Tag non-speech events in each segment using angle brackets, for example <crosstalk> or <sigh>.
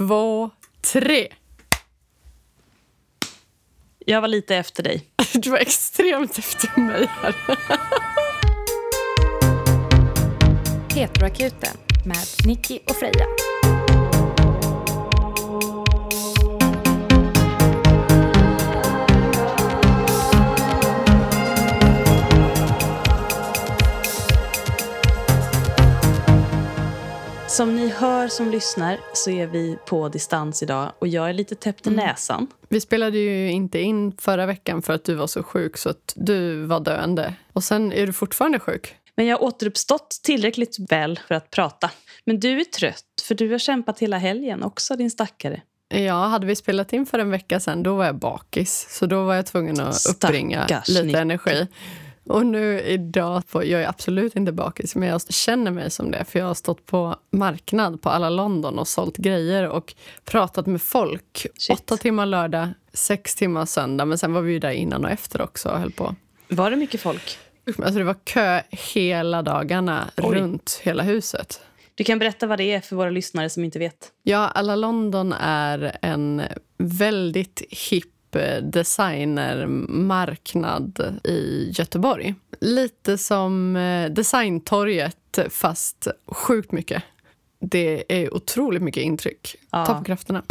två, tre. Jag var lite efter dig. <laughs> Du var extremt efter mig här. Heteroakuten med Nicky och Freja. Som ni hör som lyssnar så är vi på distans idag och jag är lite täppt i näsan. Vi spelade ju inte in förra veckan för att du var så sjuk så att du var döende. Och sen är du fortfarande sjuk. Men jag har återuppstått tillräckligt väl för att prata. Men du är trött för du har kämpat hela helgen också din stackare. Ja, hade vi spelat in för en vecka sen då var jag bakis. Så då var jag tvungen att uppbringa Stackars lite Nicky. energi. Och nu idag, på, jag är absolut inte bakis, men jag känner mig som det. För jag har stått på marknad på alla London och sålt grejer och pratat med folk. Shit. Åtta timmar lördag, sex timmar söndag. Men sen var vi ju där innan och efter också och höll på. Var det mycket folk? Alltså det var kö hela dagarna Oj. runt hela huset. Du kan berätta vad det är för våra lyssnare som inte vet. Ja, Alla London är en väldigt hipp eh, designermarknad i Göteborg. Lite som eh, Designtorget, fast sjukt mycket. Det är otroligt mycket intryck. Ja. Ta på krafterna.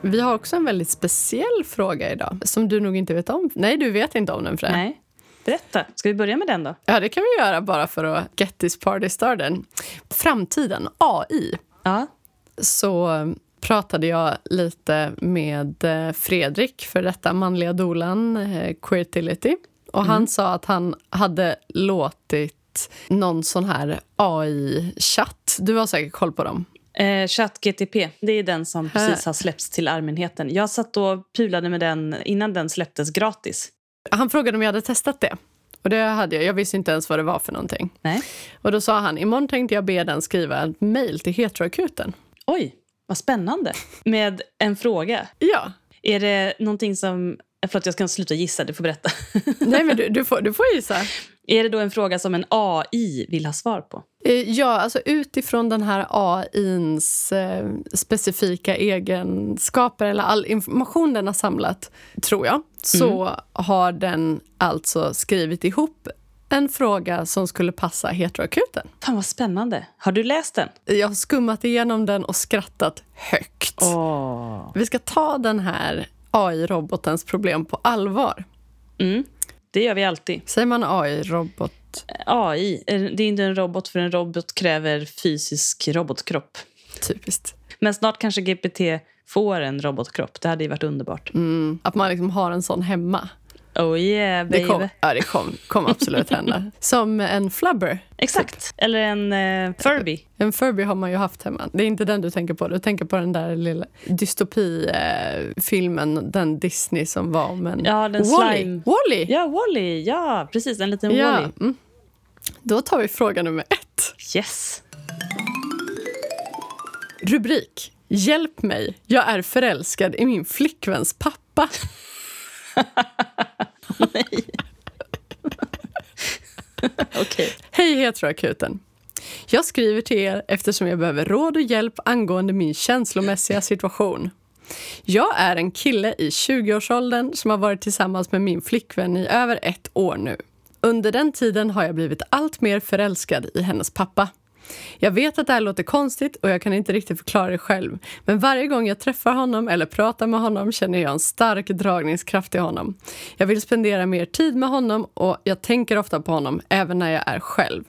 Vi har också en väldigt speciell fråga idag som du nog inte vet om. Nej, du vet inte om den, Fred. Nej. Berätta. Ska vi börja med den då? Ja, det kan vi göra bara för att get this party started. Framtiden, AI. Ja. så pratade jag lite med eh, Fredrik, för detta manliga dolan, eh, Queertility. Och han sa att han hade låtit någon sån här AI-chatt. Du har säkert koll på dem. Eh, ChatGTP, det är den som precis har släppts till allmänheten. Jag satt och pulade med den innan den släpptes gratis. Han frågade om jag hade testat det. Och det hade jag. Jag visste inte ens vad det var för någonting. Nej. Och då sa han, imorgon tänkte jag be den skriva ett mejl till heteroakuten. Oj, vad spännande. Med en fråga. Ja. Är det någonting som... Förlåt, jag ska sluta gissa. Du får berätta. <laughs> Nej, men du, du, får, du får gissa. är det då en fråga som en AI vill ha svar på? Eh, Ja, alltså utifrån den här AIns eh, specifika egenskaper eller all information den har samlat, tror jag, så har den alltså skrivit ihop en fråga som skulle passa heteroakuten. Fan, vad spännande. Har du läst den? Jag har skummat igenom den och skrattat högt. Åh. Vi ska ta den här AI-robotens problem på allvar. Mm, det gör vi alltid. Säger man AI-robot? AI, eh, det är inte en robot för en robot kräver fysisk robotkropp. Typiskt. Men snart kanske GPT får en robotkropp. Det hade ju varit underbart. Mm, att man liksom har en sån hemma. Oh yeah, Det baby. kom, ja, det kom, kom absolut hända. <laughs> Som en flubber. Exakt. Eller en eh, Furby. En Furby har man ju haft hemma. Det är inte den du tänker på. Du tänker på den där lilla dystopifilmen, den Disney som var om en... Ja, den Wall-E. slime. Wall-E! Ja, Wally. Ja, precis. En liten Ja, Wally. mm. Då tar vi fråga nummer ett. Yes. Rubrik. Hjälp mig, jag är förälskad i min flickväns pappa. <laughs> Nej. <laughs> Okej. Hej heteroakuten. Jag skriver till er eftersom jag behöver råd och hjälp angående min känslomässiga situation. Jag är en kille i 20-årsåldern som har varit tillsammans med min flickvän i över ett år nu. Under den tiden har jag blivit allt mer förälskad i hennes pappa. Jag vet att det här låter konstigt och jag kan inte riktigt förklara det själv. Men varje gång jag träffar honom eller pratar med honom känner jag en stark dragningskraft till honom. Jag vill spendera mer tid med honom och jag tänker ofta på honom även när jag är själv.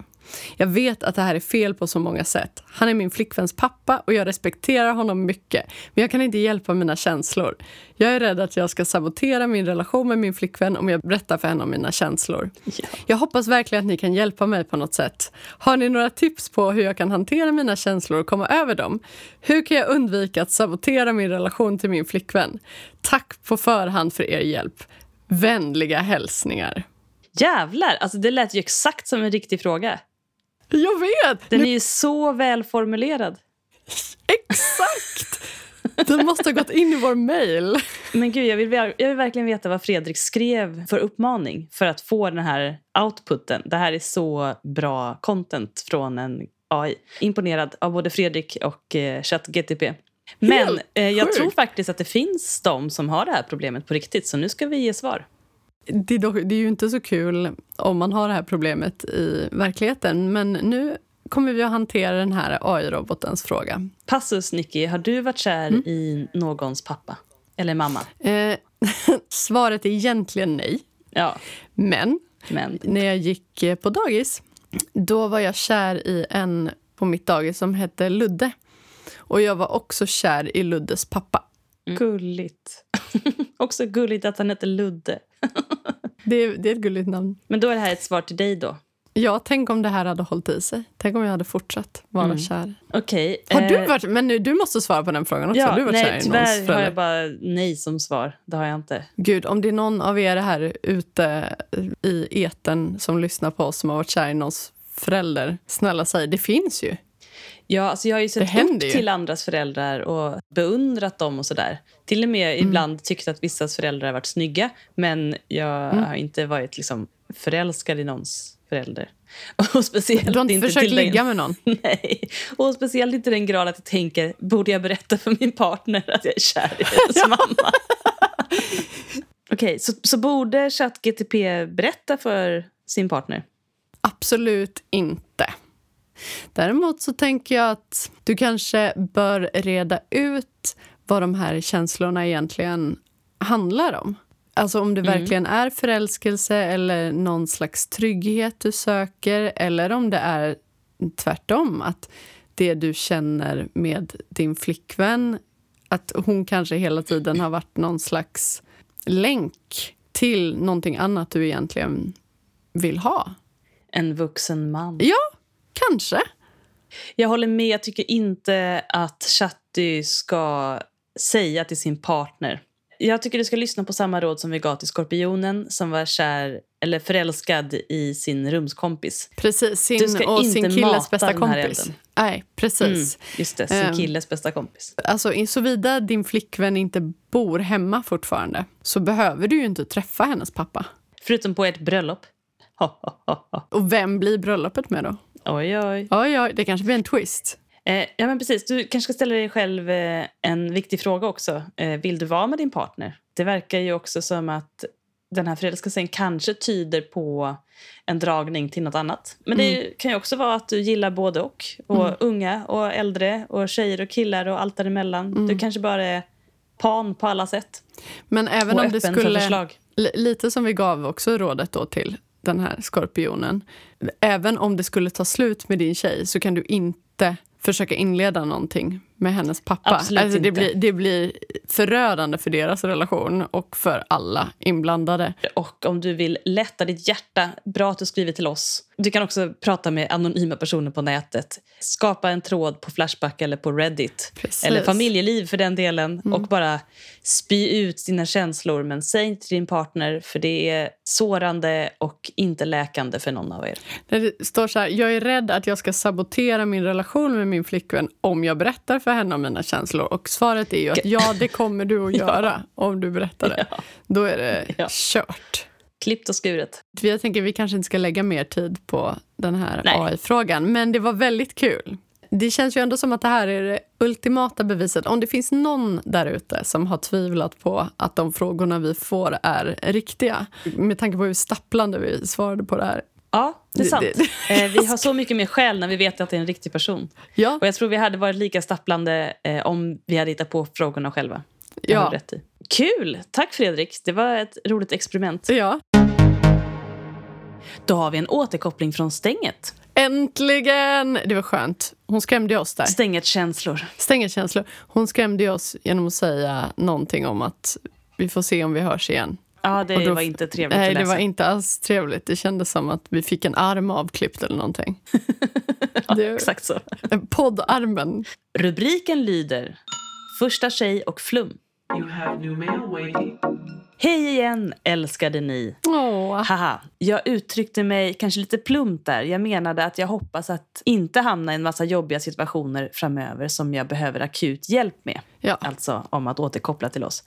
Jag vet att det här är fel på så många sätt. Han är min flickväns pappa och jag respekterar honom mycket. Men jag kan inte hjälpa mina känslor. Jag är rädd att jag ska sabotera min relation med min flickvän om jag berättar för henne om mina känslor. Ja. Jag hoppas verkligen att ni kan hjälpa mig på något sätt. Har ni några tips på hur jag kan hantera mina känslor och komma över dem? Hur kan jag undvika att sabotera min relation till min flickvän? Tack på förhand för er hjälp. Vänliga hälsningar. Jävlar, alltså det lät ju exakt som en riktig fråga. Jag vet! Den är ju så välformulerad. Exakt! Den måste ha gått in i vår mail. Men gud, jag vill, jag vill verkligen veta vad Fredrik skrev för uppmaning för att få den här outputen. Det här är så bra content från en AI. Imponerad av både Fredrik och eh, ChatGTP. Men eh, jag tror faktiskt att det finns de som har det här problemet på riktigt. Så nu ska vi ge svar. Det är, dock, det är ju inte så kul om man har det här problemet i verkligheten. Men nu kommer vi att hantera den här AI-robotens fråga. Passus, Nicky. Har du varit kär Mm. i någons pappa? Eller mamma? Eh, <laughs> svaret är egentligen nej. Ja, Men men... när jag gick eh, på dagis, då var jag kär i en på mitt dagis som hette Ludde. Och jag var också kär i Luddes pappa. Gulligt. <laughs> Också gulligt att han heter Ludde. <laughs> Det, är- det är ett gulligt namn. Men då är det här ett svar till dig då. Ja, tänk om det här hade hållit i sig. Tänk om jag hade fortsatt vara Mm. kär. Okej. Har du eh, varit, men nu, du måste svara på den frågan också. Ja, har du varit kär nej, i tyvärr någons har jag bara nej som svar. Det har jag inte. Gud, om det är någon av er här ute i eten som lyssnar på oss som har varit kär i någons förälder, snälla säg, det finns ju. Ja, alltså jag har ju sett upp ju. till andras föräldrar och beundrat dem och sådär. Till och med Mm. ibland tyckt att vissas föräldrar har varit snygga. Men jag Mm. har inte varit liksom förälskad i någons förälder. <laughs> Och speciellt Du har inte inte försökt till den- ligga med någon? <laughs> Nej, och speciellt inte den grad att jag tänker, borde jag berätta för min partner att jag är kär i hennes <laughs> mamma? Okej, så, så borde ChatGTP berätta för sin partner? Absolut inte. Däremot så tänker jag att du kanske bör reda ut vad de här känslorna egentligen handlar om. Alltså om det verkligen är förälskelse eller någon slags trygghet du söker eller om det är tvärtom, att det du känner med din flickvän att hon kanske hela tiden har varit någon slags länk till någonting annat du egentligen vill ha. En vuxen man. Ja, kanske. Jag håller med. Jag tycker inte att Chatty ska säga till sin partner. Jag tycker du ska lyssna på samma råd som vi gav till skorpionen som var kär eller förälskad i sin rumskompis. Precis, Du sin ska och inte sin killes bästa kompis. Nej, precis. Mm, just det, sin Ehm. killes bästa kompis. Alltså, såvida din flickvän inte bor hemma fortfarande så behöver du ju inte träffa hennes pappa. Förutom på ert bröllop. Ho, ho, ho, ho. Och vem blir bröllopet med då? Oj, oj. Oj, oj, det kanske blir en twist. Eh, ja, men precis. Du kanske ska ställa dig själv eh, en viktig fråga också. Eh, vill du vara med din partner? Det verkar ju också som att den här förälskelsen kanske tyder på en dragning till något annat. Men det kan ju också vara att du gillar både och. Och unga och äldre och tjejer och killar och allt däremellan. Du kanske bara är pan på alla sätt. Men även och om det skulle... Lite som vi gav också rådet då till den här skorpionen. Även om det skulle ta slut med din tjej så kan du inte försöka inleda någonting med hennes pappa. Absolut alltså det, inte. blir, det blir förödande för deras relation och för alla inblandade. Och om du vill lätta ditt hjärta, bra att du skriver till oss. Du kan också prata med anonyma personer på nätet. Skapa en tråd på Flashback eller på Reddit. Precis. Eller familjeliv för den delen. Och bara spy ut dina känslor. Men säg inte till din partner för det är sårande och inte läkande för någon av er. Det står så här, jag är rädd att jag ska sabotera min relation med min flickvän om jag berättar för henne om mina känslor. Och svaret är ju att ja, det kommer du att <laughs> göra om du berättar det. Då är det Ja. kört. Klippt och skuret. Jag tänker vi kanske inte ska lägga mer tid på den här. AI-frågan, men det var väldigt kul. Det känns ju ändå som att det här är det ultimata beviset. Om det finns någon där ute som har tvivlat på att de frågorna vi får är riktiga, med tanke på hur stapplande vi svarade på det här. Ja, det är Det- sant. det- Eh, vi har så mycket mer skäl när vi vet att det är en riktig person. Ja, Och jag tror vi hade varit lika stapplande eh, om vi hade hittat på frågorna själva. Det har Ja. rätt i. Kul! Tack Fredrik. Det var ett roligt experiment. ja. Då har vi en återkoppling från Stänget. Äntligen! Det var skönt. Hon skrämde oss där. Stänget känslor. Stängelkänslor. Hon skrämde oss genom att säga någonting om att vi får se om vi hörs igen. Ja, det då- var inte trevligt Nej, att det var inte alls trevligt. Det kändes som att vi fick en arm avklippt eller någonting. <laughs> ja, det- Exakt så. Poddarmen. Rubriken lyder Första tjej och flum. You have new mail waiting. Hej igen, älskade ni. Åh. Haha, jag uttryckte mig kanske lite plumpt där. Jag menade att jag hoppas att inte hamna i en massa jobbiga situationer framöver som jag behöver akut hjälp med. Ja. Alltså om att återkoppla till oss.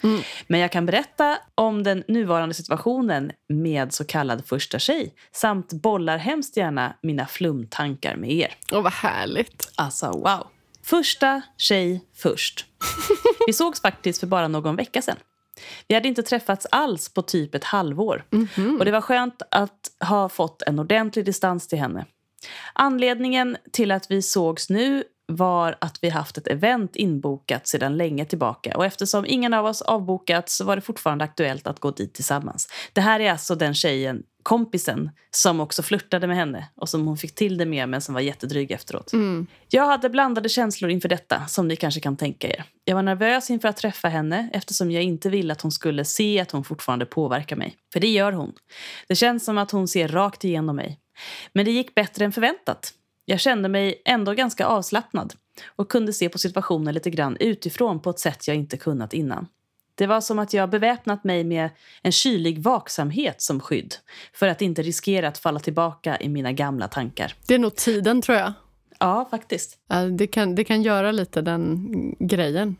Men jag kan berätta om den nuvarande situationen med så kallad första tjej samt bollar hemskt gärna mina flumtankar med er. Åh, vad härligt. Alltså wow. Första tjej först. <laughs> Vi sågs faktiskt för bara någon vecka sedan. Vi hade inte träffats alls på typ ett halvår. Och det var skönt att ha fått en ordentlig distans till henne. Anledningen till att vi sågs nu var att vi haft ett event inbokat sedan länge tillbaka. Och eftersom ingen av oss avbokat så var det fortfarande aktuellt att gå dit tillsammans. Det här är alltså den tjejen, kompisen, som också flörtade med henne och som hon fick till det med men som var jättedryg efteråt. Jag hade blandade känslor inför detta, som ni kanske kan tänka er. Jag var nervös inför att träffa henne eftersom jag inte ville att hon skulle se att hon fortfarande påverkar mig. För det gör hon. Det känns som att hon ser rakt igenom mig. Men det gick bättre än förväntat. Jag kände mig ändå ganska avslappnad och kunde se på situationen lite grann utifrån på ett sätt jag inte kunnat innan. Det var som att jag beväpnat mig med en kylig vaksamhet som skydd för att inte riskera att falla tillbaka i mina gamla tankar. Det är nog tiden, tror jag. Ja, faktiskt. Det kan, det kan göra lite den grejen.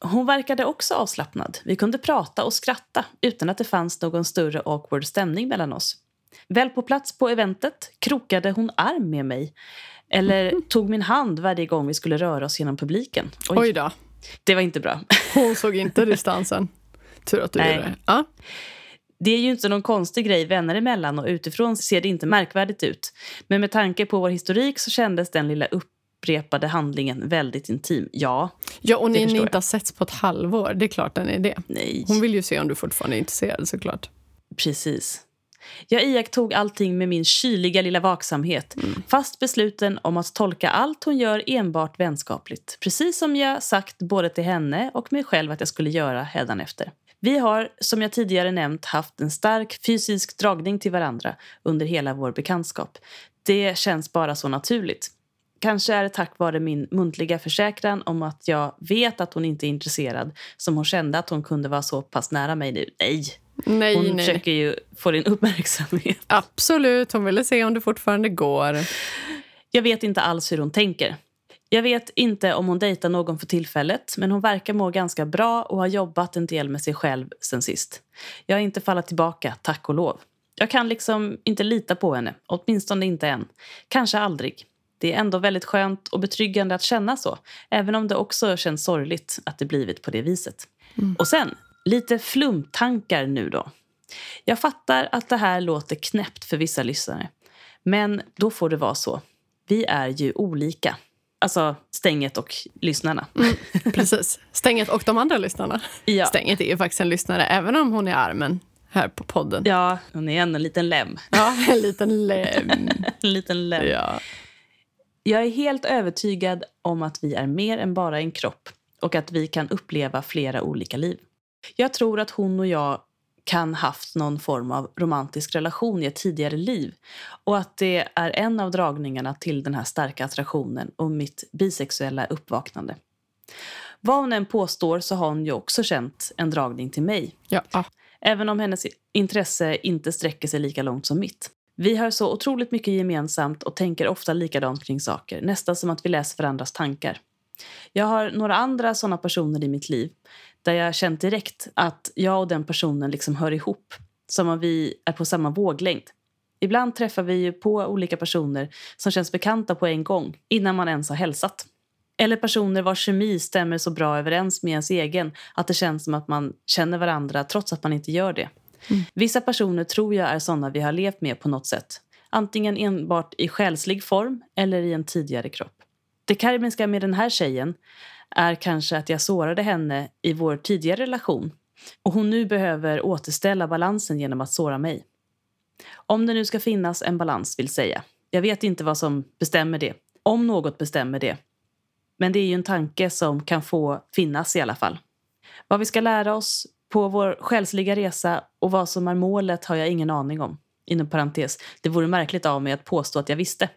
Hon verkade också avslappnad. Vi kunde prata och skratta utan att det fanns någon större awkward stämning mellan oss. Väl på plats på eventet krokade hon arm med mig eller tog min hand varje gång vi skulle röra oss genom publiken. Oj, Oj då. Det var inte bra. <laughs> Hon såg inte distansen. Tur att du Nej. gjorde det. Ja. Det är ju inte någon konstig grej vänner emellan och utifrån ser det inte märkvärdigt ut. Men med tanke på vår historik så kändes den lilla upprepade handlingen väldigt intim. Ja, ja, och ni, ni inte har setts på ett halvår. Det är klart den är det. nej. Hon vill ju se om du fortfarande är intresserad såklart. Precis. Jag iakttog allting med min kyliga lilla vaksamhet. Fast besluten om att tolka allt hon gör enbart vänskapligt. Precis som jag sagt både till henne och mig själv att jag skulle göra hädanefter. Vi har, som jag tidigare nämnt, haft en stark fysisk dragning till varandra under hela vår bekantskap. Det känns bara så naturligt. Kanske är det tack vare min muntliga försäkran om att jag vet att hon inte är intresserad som hon kände att hon kunde vara så pass nära mig nu. Nej, Nej, hon nej, nej. försöker ju få din uppmärksamhet. Absolut, hon ville se om det fortfarande går. Jag vet inte alls hur hon tänker. Jag vet inte om hon dejtar någon för tillfället men hon verkar må ganska bra och har jobbat en del med sig själv sen sist. Jag har inte fallit tillbaka, tack och lov. Jag kan liksom inte lita på henne, åtminstone inte än. Kanske aldrig. Det är ändå väldigt skönt och betryggande att känna så, även om det också känns sorgligt att det blivit på det viset. Och sen, lite flumtankar nu då. Jag fattar att det här låter knäppt för vissa lyssnare. Men då får det vara så. Vi är ju olika. Alltså Stänget och lyssnarna. <laughs> Precis. Stänget och de andra lyssnarna. Ja. Stänget är ju faktiskt en lyssnare, även om hon är armen här på podden. Ja, hon är en liten lem. Ja, en <laughs> liten lem. En liten lem. Ja. Jag är helt övertygad om att vi är mer än bara en kropp och att vi kan uppleva flera olika liv. Jag tror att hon och jag kan haft någon form av romantisk relation i ett tidigare liv och att det är en av dragningarna till den här starka attraktionen och mitt bisexuella uppvaknande. Vad hon än påstår så har hon ju också känt en dragning till mig Ja. även om hennes intresse inte sträcker sig lika långt som mitt. Vi har så otroligt mycket gemensamt och tänker ofta likadant kring saker, nästan som att vi läser varandras tankar. Jag har några andra såna personer i mitt liv där jag känt direkt att jag och den personen liksom hör ihop, som om vi är på samma våglängd. Ibland träffar vi ju på olika personer som känns bekanta på en gång, innan man ens har hälsat. Eller personer vars kemi stämmer så bra överens med ens egen att det känns som att man känner varandra trots att man inte gör det. Vissa personer tror jag är såna vi har levt med på något sätt. Antingen enbart i själslig form eller i en tidigare kropp. Det karmiska med den här tjejen är kanske att jag sårade henne i vår tidigare relation och hon nu behöver återställa balansen genom att såra mig. Om det nu ska finnas en balans vill säga. Jag vet inte vad som bestämmer det. Om något bestämmer det. Men det är ju en tanke som kan få finnas i alla fall. Vad vi ska lära oss på vår själsliga resa och vad som är målet har jag ingen aning om. Inom parentes, det vore märkligt av mig att påstå att jag visste.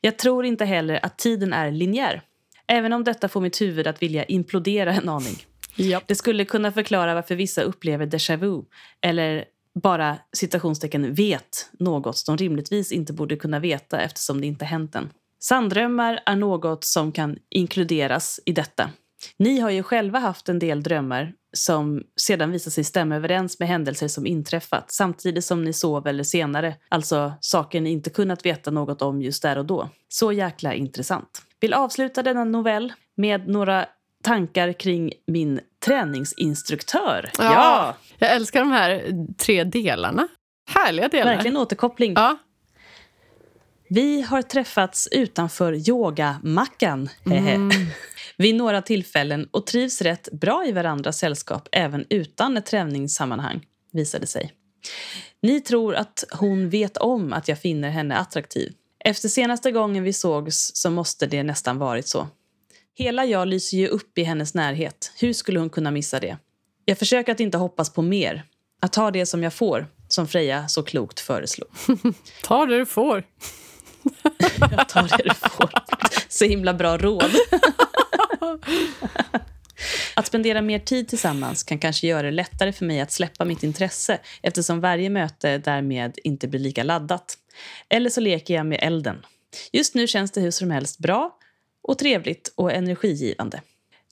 Jag tror inte heller att tiden är linjär. Även om detta får mitt huvud att vilja implodera en aning. Japp. Det skulle kunna förklara varför vissa upplever déjà vu eller bara citationstecken vet något de rimligtvis inte borde kunna veta eftersom det inte hänt än. Sanddrömmar är något som kan inkluderas i detta. Ni har ju själva haft en del drömmar som sedan visar sig stämma överens med händelser som inträffat samtidigt som ni sov eller senare, alltså saker ni inte kunnat veta något om just där och då. Så jäkla intressant. Vill avsluta denna novell med några tankar kring min träningsinstruktör. Ja. Jag älskar de här tre delarna. Härliga delar. verkligen återkoppling. Ja. Vi har träffats utanför yogamackan mm. <laughs> vid några tillfällen och trivs rätt bra i varandras sällskap även utan ett träningssammanhang, visade sig. Ni tror att hon vet om att jag finner henne attraktiv. Efter senaste gången vi sågs så måste det nästan varit så. Hela jag lyser ju upp i hennes närhet. Hur skulle hon kunna missa det? Jag försöker att inte hoppas på mer. Att ta det som jag får, som Freja så klokt föreslog. <laughs> Ta det du får. <laughs> jag tar det du får. Så himla bra råd. <laughs> Att spendera mer tid tillsammans kan kanske göra det lättare för mig att släppa mitt intresse eftersom varje möte därmed inte blir lika laddat. Eller så leker jag med elden. Just nu känns det hur som helst bra och trevligt och energigivande.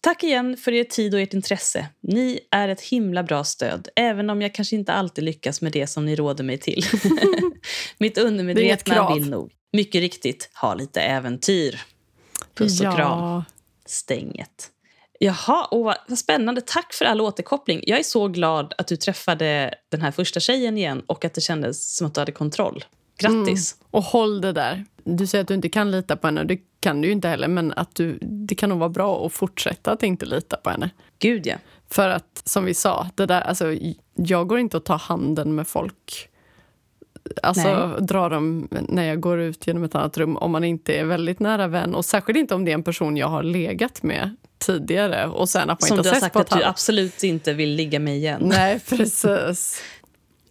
Tack igen för er tid och ert intresse. Ni är ett himla bra stöd, även om jag kanske inte alltid lyckas med det som ni råder mig till. <laughs> Mitt undermedvetna vill nog, mycket riktigt, ha lite äventyr. Puss och ja. kram. Stänget. Jaha, och vad spännande. Tack för all återkoppling. Jag är så glad att du träffade den här första tjejen igen och att det kändes som att du hade kontroll. Grattis! Mm. Och håll det där. Du säger att du inte kan lita på henne. Det kan du ju inte heller. Men att du, det kan nog vara bra att fortsätta att inte lita på henne. Gud, ja. För att, som vi sa, det där, alltså, jag går inte att ta handen med folk. Alltså Nej. dra dem när jag går ut genom ett annat rum om man inte är väldigt nära vän. Och särskilt inte om det är en person jag har legat med tidigare. Och sen att man Som inte du har sagt att du absolut inte vill ligga med igen. Nej, <laughs> precis.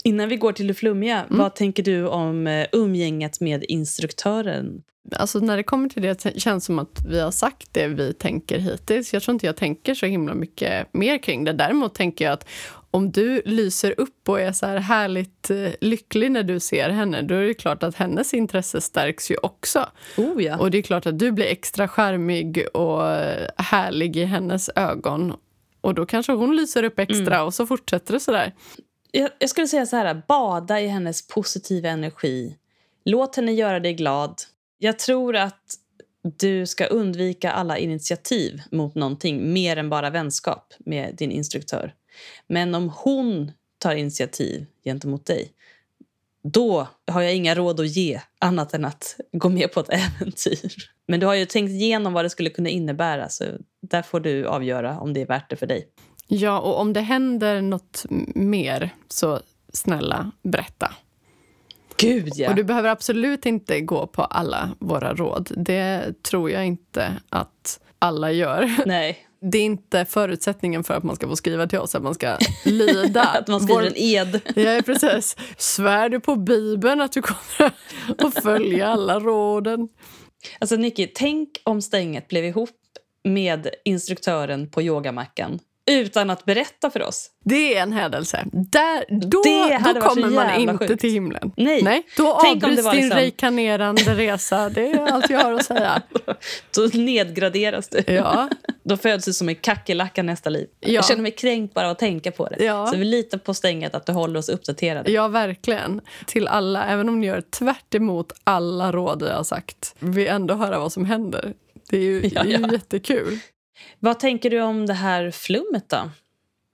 Innan vi går till det flummiga, mm. vad tänker du om eh, umgänget med instruktören? Alltså när det kommer till det känns som att vi har sagt det vi tänker hittills. Jag tror inte jag tänker så himla mycket mer kring det. Däremot tänker jag att om du lyser upp och är så här härligt eh, lycklig när du ser henne, då är det klart att hennes intresse stärks ju också. Oh ja. Och det är klart att du blir extra charmig och eh, härlig i hennes ögon. Och då kanske hon lyser upp extra mm. och så fortsätter det så där jag, jag, skulle säga så här, bada i hennes positiva energi. Låt henne göra dig glad. Jag tror att du ska undvika alla initiativ mot någonting mer än bara vänskap med din instruktör. Men om hon tar initiativ gentemot dig då har jag inga råd att ge annat än att gå med på ett <laughs> äventyr. Men du har ju tänkt igenom vad det skulle kunna innebära så där får du avgöra om det är värt det för dig. Ja, och om det händer nåt mer, så snälla berätta. Gud, ja. Och du behöver absolut inte gå på alla våra råd. Det tror jag inte att alla gör. <laughs> Nej. Det är inte förutsättningen för att man ska få skriva till oss att man ska lyda. <laughs> att man skriver Vår... en ed. <laughs> ja, precis. Svär du på Bibeln att du kommer <laughs> att följa alla råden? Alltså, Nicky, tänk om Stänget blev ihop med instruktören på yogamackan utan att berätta för oss. Det är en händelse. Där, då då kommer man inte sjukt. till himlen. Nej. Nej då avbryts din liksom... <laughs> resa. Det är allt jag har att säga. <laughs> då nedgraderas du. Ja. <laughs> då föds du som en kackerlacka nästa liv. Ja. Jag känner mig kränkt bara att tänka på det. Ja. Så vi litar på stänget att du håller oss uppdaterade. Ja, verkligen. Till alla, även om ni gör tvärt alla råd jag har sagt. Vi ändå höra vad som händer. Det är ju, ja, ja. jättekul. Vad tänker du om det här flummet då?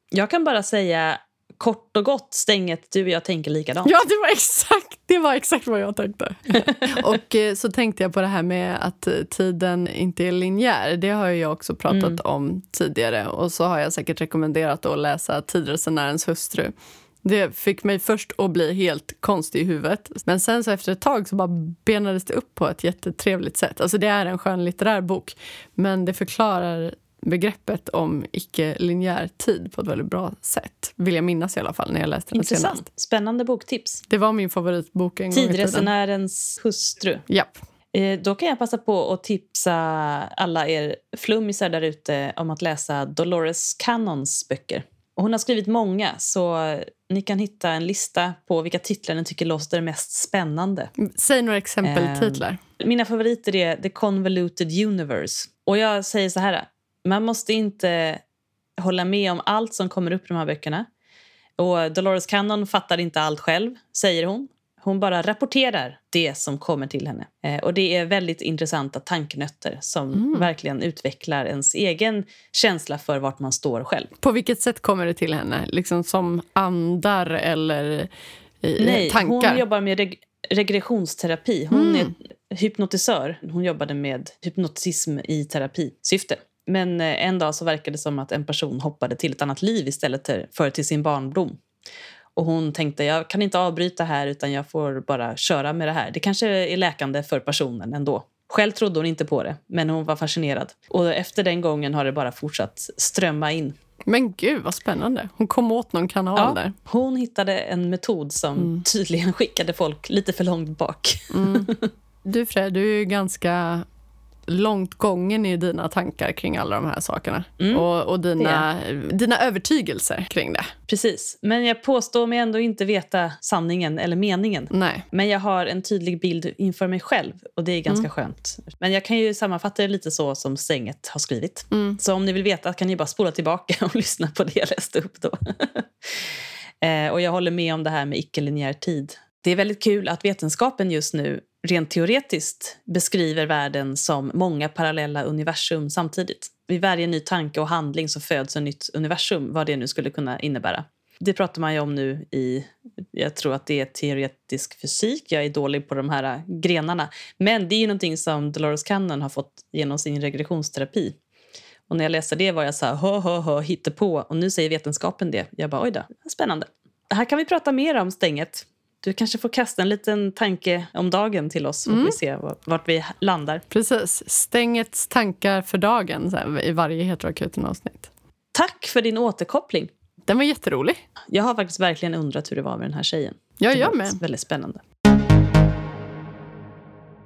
Jag kan bara säga kort och gott, Stänget, du och jag tänker likadant. Ja, det var exakt, det var exakt vad jag tänkte. <laughs> och eh, så tänkte jag på det här med att eh, tiden inte är linjär. Det har jag också pratat mm. om tidigare. Och så har jag säkert rekommenderat att läsa Tidresenärens hustru. Det fick mig först att bli helt konstig i huvudet. Men sen så efter ett tag så bara benades det upp på ett jättetrevligt sätt. Alltså det är en skönlitterär bok, men det förklarar begreppet om icke-linjär tid på ett väldigt bra sätt. Vill jag minnas i alla fall när jag läste den senast. Spännande boktips. Det var min favoritbok en Tidresenärens hustru. Japp. Eh, Då kan jag passa på att tipsa alla er flummisar där ute om att läsa Dolores Cannons böcker. Och hon har skrivit många, så ni kan hitta en lista på vilka titlar ni tycker låter mest spännande. Säg några exempeltitlar. Mina favoriter är The Convoluted Universe. Och jag säger så här, man måste inte hålla med om allt som kommer upp i de här böckerna. Och Dolores Cannon fattar inte allt själv, säger hon. Hon bara rapporterar det som kommer till henne. Eh, och Det är väldigt intressanta tanknötter som verkligen utvecklar ens egen känsla för vart man står själv. På vilket sätt kommer det till henne? Liksom som andar eller i, Nej, tankar? hon jobbar med reg regressionsterapi. Hon är hypnotisör. Hon jobbade med hypnotism i terapisyfte. Men eh, en dag så verkade det som att en person hoppade till ett annat liv istället för till sin barndom. Och hon tänkte jag kan inte avbryta här utan jag får bara köra med det här. Det kanske är läkande för personen ändå. Själv trodde hon inte på det, men hon var fascinerad. Och efter den gången har det bara fortsatt strömma in. Men gud, vad spännande. Hon kom åt någon kanal där. Hon hittade en metod som tydligen <laughs> skickade folk lite för långt bak. Du Fred, du är ju ganska långt gången i dina tankar kring alla de här sakerna. Mm, och och dina, dina övertygelser kring det. Precis. Men jag påstår mig ändå inte veta sanningen eller meningen. Nej. Men jag har en tydlig bild inför mig själv och det är ganska skönt. Men jag kan ju sammanfatta det lite så som Stänget har skrivit. Så om ni vill veta kan ni bara spola tillbaka <laughs> och lyssna på det jag läste upp då. <laughs> eh, och jag håller med om det här med icke-linjär tid. Det är väldigt kul att vetenskapen just nu rent teoretiskt beskriver världen som många parallella universum samtidigt. Vid varje ny tanke och handling så föds ett nytt universum, vad det nu skulle kunna innebära. Det pratar man ju om nu i, jag tror att det är teoretisk fysik. Jag är dålig på de här grenarna. Men det är ju någonting som Dolores Cannon har fått genom sin regressionsterapi. Och när jag läste det var jag så här, hö, hö, hö, hittepå. Och nu säger vetenskapen det. Jag bara, oj då, spännande. Här kan vi prata mer om stänget. Du kanske får kasta en liten tanke om dagen till oss så får vi se vart- vi landar. Precis. Stängets tankar för dagen här, i varje Heteroakuten-avsnitt. Tack för din återkoppling. Den var jätterolig. Jag har faktiskt verkligen undrat hur det var med den här tjejen. Jag var med. Väldigt spännande.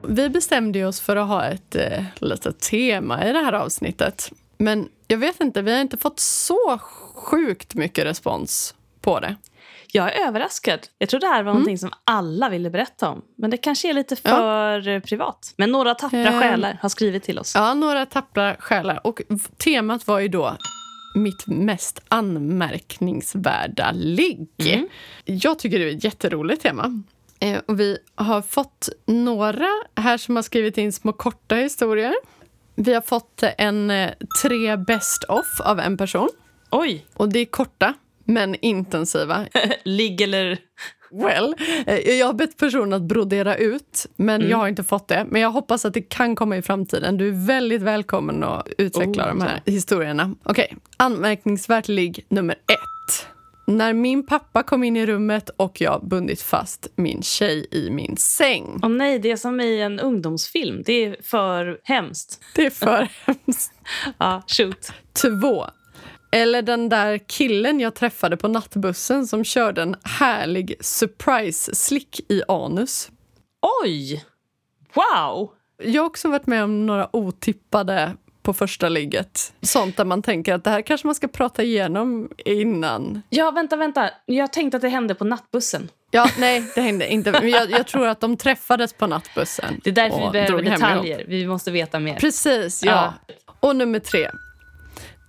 Vi bestämde oss för att ha ett eh, litet tema i det här avsnittet. Men jag vet inte, vi har inte fått så sjukt mycket respons på det. Jag är överraskad. Jag tror det här var någonting som alla ville berätta om. Men det kanske är lite Ja. för eh, privat. Men några tappra Eh. själar har skrivit till oss. Ja, några tappra själar. Och temat var ju då mitt mest anmärkningsvärda ligg. Mm. Jag tycker det är ett jätteroligt tema. Eh, och vi har fått några här som har skrivit in små korta historier. Vi har fått en eh, tre best off av en person. Oj! Och det är korta, men intensiva. <laughs> Ligg eller... Well, eh, jag har bett personen att brodera ut, men jag har inte fått det. Men jag hoppas att det kan komma i framtiden. Du är väldigt välkommen att utveckla Oh, de här historierna. Okej, anmärkningsvärt ligg nummer ett. När min pappa kom in i rummet och jag bundit fast min tjej i min säng. Åh nej, det är som i en ungdomsfilm. Det är för hemskt. Det är för <laughs> hemskt. Ja, shoot. Två. Eller den där killen jag träffade på nattbussen som körde en härlig surprise-slick i anus. Oj! Wow! Jag har också varit med om några otippade på första ligget. Sånt där man tänker att det här kanske man ska prata igenom innan. Ja, vänta, vänta. Jag tänkte att det hände på nattbussen. Ja, nej, det hängde inte. Men jag, jag tror att de träffades på nattbussen. Det är därför vi behöver detaljer. Vi måste veta mer. Precis, ja. Och nummer tre.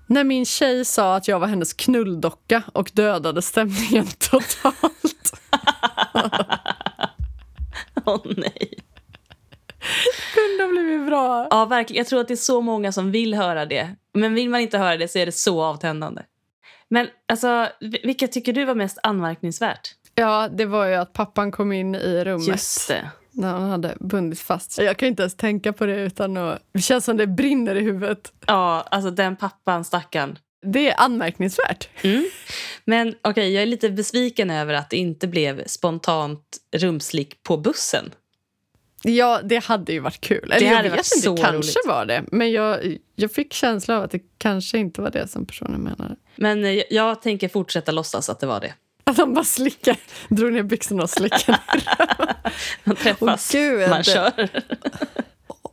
När min tjej sa att jag var hennes knulldocka och dödade stämningen <laughs> totalt. <laughs> Åh nej. Kunde ha blivit bra. Ja, verkligen. Jag tror att det är så många som vill höra det. Men vill man inte höra det så är det så avtändande. Men alltså, vil- vilka tycker du var mest anmärkningsvärt? Ja, det var ju att pappan kom in i rummet. Just det. När han hade bundit fast. Jag kan inte ens tänka på det utan att... Det känns som det brinner i huvudet. Ja, alltså den pappan, stackarn. Det är anmärkningsvärt. Men okej, jag är lite besviken över att det inte blev spontant rumslick på bussen. Ja, det hade ju varit kul. Eller Det jag hade vet varit inte, så det kanske roligt. var det. Men jag, jag fick känsla av att det kanske inte var det som personen menade. Men jag, jag tänker fortsätta låtsas att det var det. Att <laughs> de bara slickar, drog ner byxorna och slickade. <laughs> Man träffas, gud. man kör.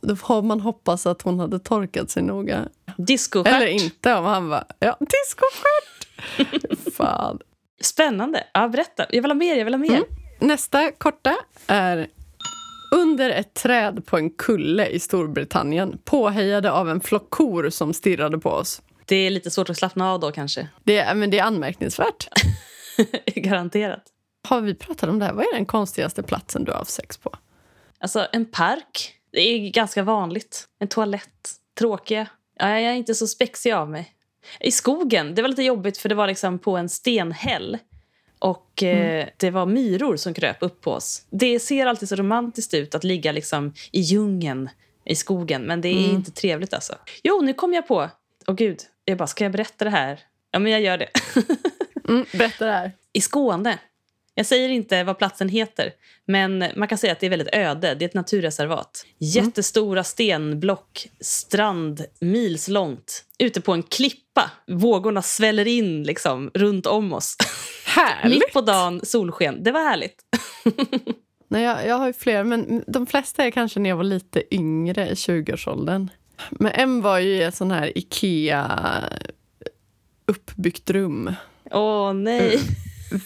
<laughs> Då har man hoppas att hon hade torkat sig noga. Discostjärt. Eller inte om han var ja, discostjärt. Fan. Spännande. Ja, berätta. Jag vill ha mer. Jag vill ha mer. Mm. Nästa korta är under ett träd på en kulle i Storbritannien påhejade av en flock kor som stirrade på oss. Det är lite svårt att slappna av då kanske. Det men det är anmärkningsvärt. <laughs> Garanterat. Har vi pratat om det här? Vad är den konstigaste platsen du har haft sex på? Alltså en park. Det är ganska vanligt. En toalett. Tråkiga. Ja, jag är inte så spexig av mig. I skogen. Det var lite jobbigt för det var liksom på en stenhäll. Och eh, det var myror som kröp upp på oss. Det ser alltid så romantiskt ut att ligga liksom i djungeln i skogen. Men det är inte trevligt alltså. Jo, nu kom jag på. Åh gud, jag bara, ska jag berätta det här? Ja, men jag gör det. <laughs> Mm, berätta det här. I Skåne. Jag säger inte vad platsen heter, men man kan säga att det är väldigt öde. Det är ett naturreservat. Jättestora stenblock, strand, mils långt. Ute på en klippa. Vågorna sväller in liksom runt om oss. Härligt! <laughs> Mitt på dagen, solsken. Det var härligt. <laughs> Nej, jag, jag har ju fler, men de flesta är kanske när jag var lite yngre, i 20-årsåldern. Men en var ju i ett sån här Ikea uppbyggt rum Åh nej.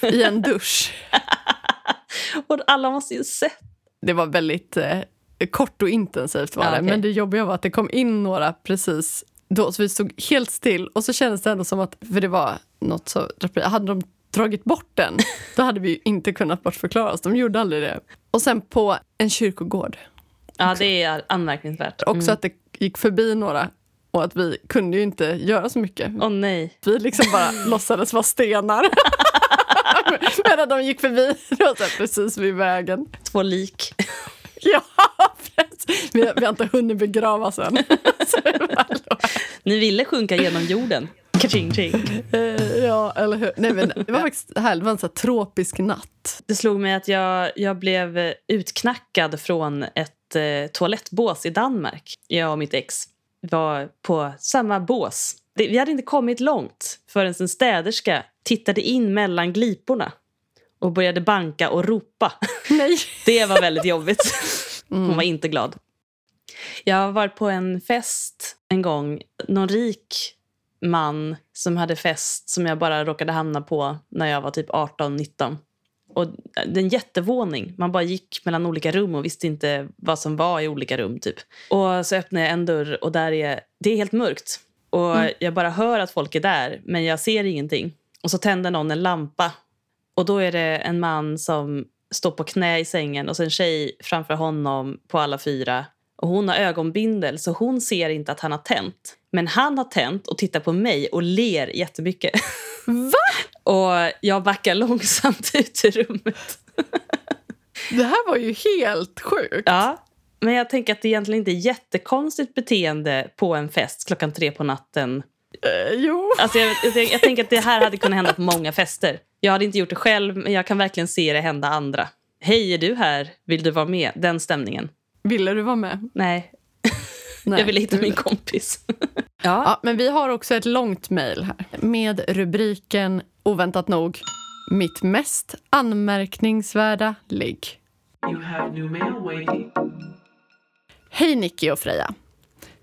i en dusch. <laughs> Och alla måste ju sett. Det var väldigt eh, kort och intensivt var Ja, det. okej. Men det jobbiga var att det kom in några precis då. Så vi stod helt still och så kändes det ändå som att, för det var något så, hade de dragit bort den, <laughs> då hade vi inte kunnat bortförklara oss. De gjorde aldrig det. Och sen på en kyrkogård. Ja, det är anmärkningsvärt. Också att det gick förbi några och att vi kunde ju inte göra så mycket. Åh nej. Vi liksom bara <laughs> låtsades vara stenar. <laughs> Medan de gick förbi. Precis vid vägen. Två lik. <laughs> Ja, precis. Vi, vi har inte hunnit begrava sen. Så det var hallå. Ni ville sjunka genom jorden. Kaching, ching. Eh, ja, eller hur? Nej, men det var faktiskt härligt. Det var en så tropisk natt. Det slog mig att jag, jag blev utknackad från ett eh, toalettbås i Danmark. Jag och mitt ex var på samma bås. Vi hade inte kommit långt förrän en städerska tittade in mellan gliporna och började banka och ropa. <laughs> Nej. <laughs> Det var väldigt jobbigt. <laughs> Hon var inte glad. Jag har varit på en fest en gång. Någon rik man som hade fest som jag bara råkade hamna på när jag var typ 18-19. Och är en jättevåning. Man bara gick mellan olika rum och visste inte vad som var i olika rum. typ. Och så öppnade jag en dörr och där är det är helt mörkt. Och jag bara hör att folk är där, men jag ser ingenting. Och så tänder någon en lampa. Och då är det en man som står på knä i sängen och så en tjej framför honom på alla fyra. Och hon har ögonbindel så hon ser inte att han har tänt. Men han har tänt och tittar på mig och ler jättemycket. Va? <laughs> Och jag backar <laughs> långsamt ut ur rummet. Det här var ju helt sjukt. Ja, men jag tänker att det egentligen inte är jättekonstigt beteende på en fest klockan tre på natten. Eh, jo. Alltså jag, jag, jag tänker att det här hade kunnat hända på många fester. Jag hade inte gjort det själv, men jag kan verkligen se det hända andra. Hej, är du här? Vill du vara med? Den stämningen. Ville du vara med? Nej, Nej, jag ville hitta min kompis. Ja, men vi har också ett långt mejl här med rubriken, oväntat nog, Mitt mest anmärkningsvärda ligg. Hej Nicky och Freja.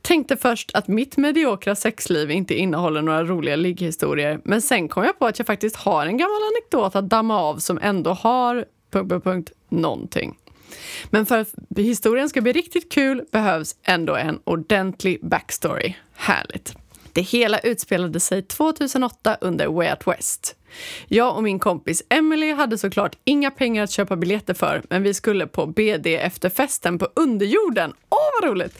Tänkte först att mitt mediokra sexliv inte innehåller några roliga ligghistorier men sen kom jag på att jag faktiskt har en gammal anekdot att damma av som ändå har... Punkt, punkt, någonting. Men för att historien ska bli riktigt kul behövs ändå en ordentlig backstory. Härligt. Det hela utspelade sig 2008 under Way Out West. Jag och min kompis Emily hade såklart inga pengar att köpa biljetter för men vi skulle på BD efterfesten på underjorden. Åh, vad roligt!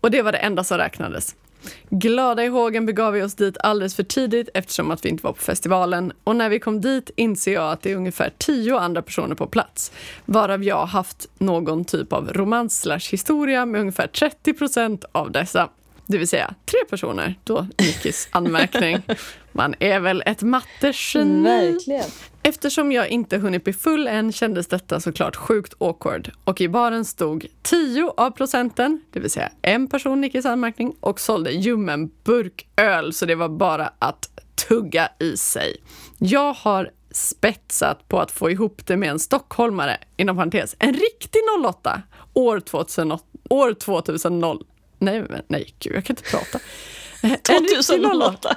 Och det var det enda som räknades. Glada i hågen begav vi oss dit alldeles för tidigt eftersom att vi inte var på festivalen. Och när vi kom dit inser jag att det är ungefär tio andra personer på plats. Varav jag haft någon typ av romans slash historia med ungefär 30 procent av dessa. Det vill säga tre personer, då Nickis anmärkning. Man är väl ett mattegeni. Verkligen. Eftersom jag inte hunnit bli full än kändes detta såklart sjukt awkward. Och i baren stod 10 av procenten, det vill säga en person Nickis anmärkning, och sålde ljummen burk öl så det var bara att tugga i sig. Jag har spetsat på att få ihop det med en stockholmare, inom parentes, en riktig 08, år 2008, år 2000, nej, men- nej, gud, jag kan inte prata. En riktig 08. 2008.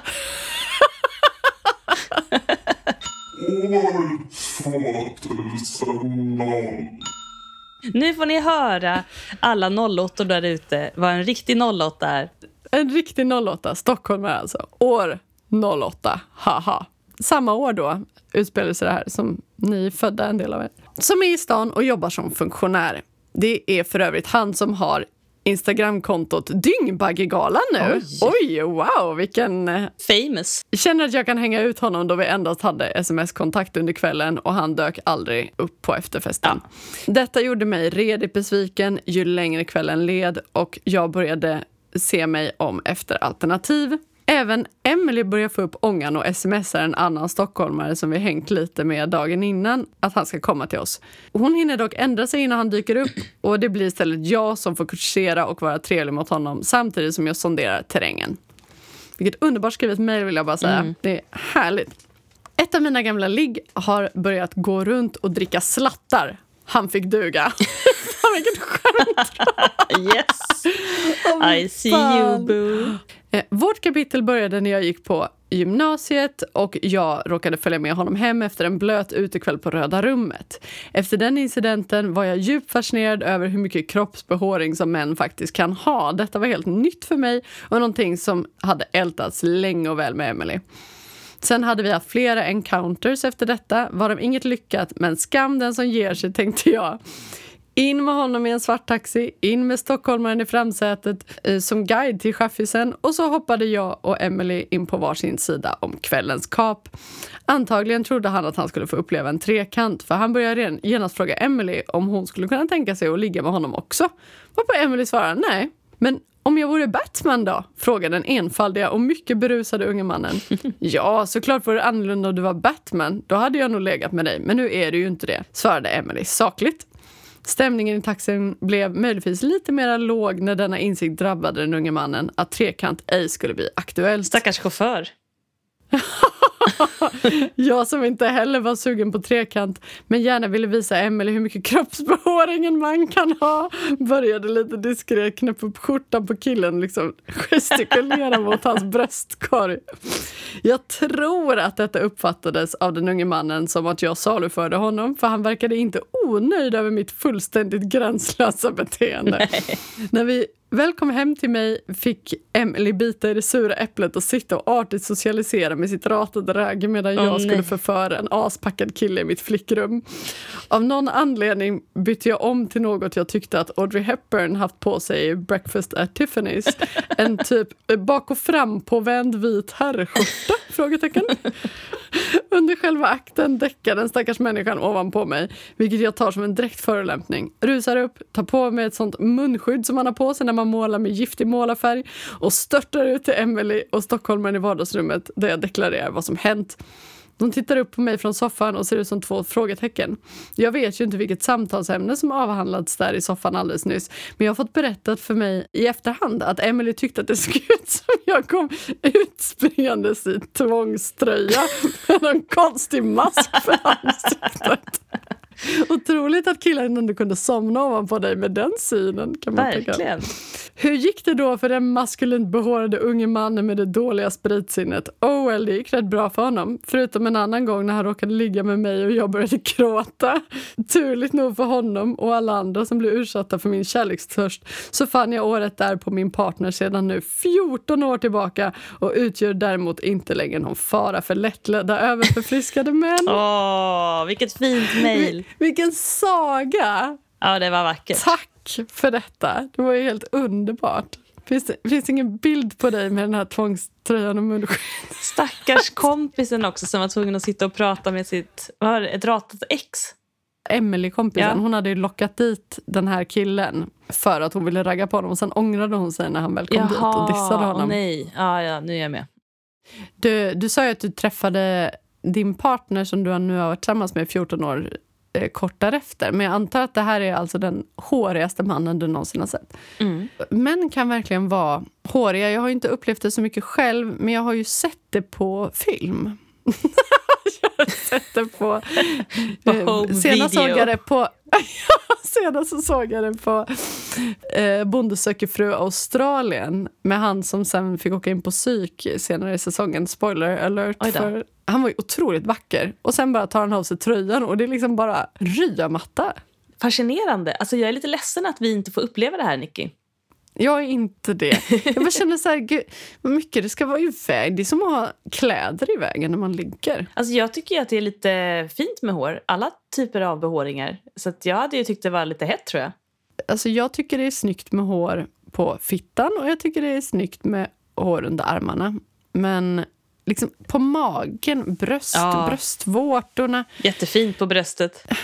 Nu får ni höra, alla 08 där ute, vad en riktig 08 är. En riktig 08, stockholmare alltså. År 08, haha. Samma år då utspelade sig det här som ni är födda en del av er. Som är i stan och jobbar som funktionär. Det är för övrigt han som har Instagramkontot Dyngbaggegalan nu. Oj. Oj, wow, vilken... eh, Famous. Känner att jag kan hänga ut honom då vi endast hade sms-kontakt under kvällen och han dök aldrig upp på efterfesten. Detta gjorde mig redigt besviken ju längre kvällen led och jag började se mig om efter alternativ. Även Emily börjar få upp ångan och smsar en annan stockholmare som vi hängt lite med dagen innan att han ska komma till oss. Hon hinner dock ändra sig innan han dyker upp och det blir istället jag som får kursera och vara trevlig mot honom samtidigt som jag sonderar terrängen. Vilket underbart skrivet mejl vill jag bara säga. Det är härligt. Ett av mina gamla ligg har börjat gå runt och dricka slattar. Han fick duga. <laughs> Fan vilket skämt! Yes. <laughs> I see fan. you, boo. Eh, vårt kapitel började när jag gick på gymnasiet och jag råkade följa med honom hem efter en blöt utekväll på Röda rummet. Efter den incidenten var jag djupt fascinerad över hur mycket kroppsbehåring som män faktiskt kan ha. Detta var helt nytt för mig och någonting som hade ältats länge och väl med Emily. Sen hade vi haft flera encounters efter detta, varav inget lyckat, men skam den som ger sig tänkte jag. In med honom i en svart taxi, in med stockholmaren i framsätet eh, som guide till chaffisen och så hoppade jag och Emily in på varsin sida om kvällens kap. Antagligen trodde han att han skulle få uppleva en trekant för han började genast fråga Emily om hon skulle kunna tänka sig att ligga med honom också. Varpå Emily svarade nej. Men om jag vore Batman då? frågade den enfaldiga och mycket berusade unge mannen. <laughs> ja, såklart vore det annorlunda om du var Batman. Då hade jag nog legat med dig, men nu är du ju inte det, svarade Emily sakligt. Stämningen i taxin blev möjligtvis lite mer låg när denna insikt drabbade den unge mannen att trekant ej skulle bli aktuellt. Stackars chaufför. <laughs> Jag som inte heller var sugen på trekant men gärna ville visa Emily hur mycket kroppsbehåring en man kan ha började lite diskret knäppa upp skjortan på killen liksom gestikulera mot hans bröstkorg. Jag tror att detta uppfattades av den unge mannen som att jag saluförde honom för han verkade inte onöjd över mitt fullständigt gränslösa beteende. När vi väl kom hem till mig fick Emily bita i det sura äpplet och sitta och artigt socialisera med sitt ratade ragg medan Åh, jag skulle nej. förföra en aspackad kille i mitt flickrum. Av någon anledning bytte jag om till något jag tyckte att Audrey Hepburn haft på sig i Breakfast at Tiffany's. En typ bak och fram påvänd vit herrskjorta? <laughs> Frågetecken. Under själva akten däckar den stackars människan ovanpå mig, vilket jag tar som en direkt förolämpning. Rusar upp, tar på mig ett sånt munskydd som man har på sig när man målar med giftig målarfärg och störtar ut till Emily och stockholmaren i vardagsrummet där jag deklarerar vad som hänt. De tittar upp på mig från soffan och ser ut som två frågetecken. Jag vet ju inte vilket samtalsämne som avhandlats där i soffan alldeles nyss men jag har fått berättat för mig i efterhand att Emily tyckte att det såg <laughs> ut som jag kom utspringandes i tvångströja med någon konstig mask för ansiktet. Otroligt att killen ändå kunde somna ovanpå dig med den synen. Kan man tänka. Verkligen. Hur gick det då för den maskulint behårade unge mannen med det dåliga spritsinnet? Oh well, det gick rätt bra för honom. Förutom en annan gång när han råkade ligga med mig och jag började gråta. Turligt nog för honom och alla andra som blev ursatta för min kärlekstörst så fann jag året där på min partner sedan nu 14 år tillbaka och utgör däremot inte längre någon fara för lättledda överförfriskade män. Åh, vilket fint mejl. Vilken saga! Ja, det var vackert. Tack för detta. Det var ju helt underbart. Finns det finns ingen bild på dig med den här tvångströjan och munskydd? Stackars kompisen också som var tvungen att sitta och prata med sitt vad det, ett ratat ex. Emily kompisen, Ja. hon hade ju lockat dit den här killen för att hon ville ragga på honom. Och sen ångrade hon sig när han väl kom dit och dissade åh honom. nej. Ja, ja, nu är jag med. Du, du sa ju att du träffade din partner som du nu har varit tillsammans med i 14 år eh, kort därefter. Men jag antar att det här är alltså den hårigaste mannen du någonsin har sett. Mm. Män kan verkligen vara håriga. Jag har ju inte upplevt det så mycket själv, men jag har ju sett det på film. <laughs> sett det på... På eh, senast såg jag det på... <laughs> senast så såg jag det på eh, Bonde söker fru Australien med han som sen fick åka in på psyk senare i säsongen. Spoiler alert. För han var ju otroligt vacker. Och sen bara tar han av sig tröjan och det är liksom bara ryamatta. Fascinerande. Alltså, jag är lite ledsen att vi inte får uppleva det här, Nicky. Jag är inte det. Jag bara känner så här, gud, vad mycket det ska vara i väg. Det är som att ha kläder i vägen när man ligger. Alltså, jag tycker att det är lite fint med hår. Alla typer av behåringar. Så jag hade ju tyckt det var lite hett, tror jag. Alltså jag tycker det är snyggt med hår på fittan och jag tycker det är snyggt med hår under armarna. Men liksom på magen, bröst, Ja. bröstvårtorna. Jättefint på bröstet. Ja,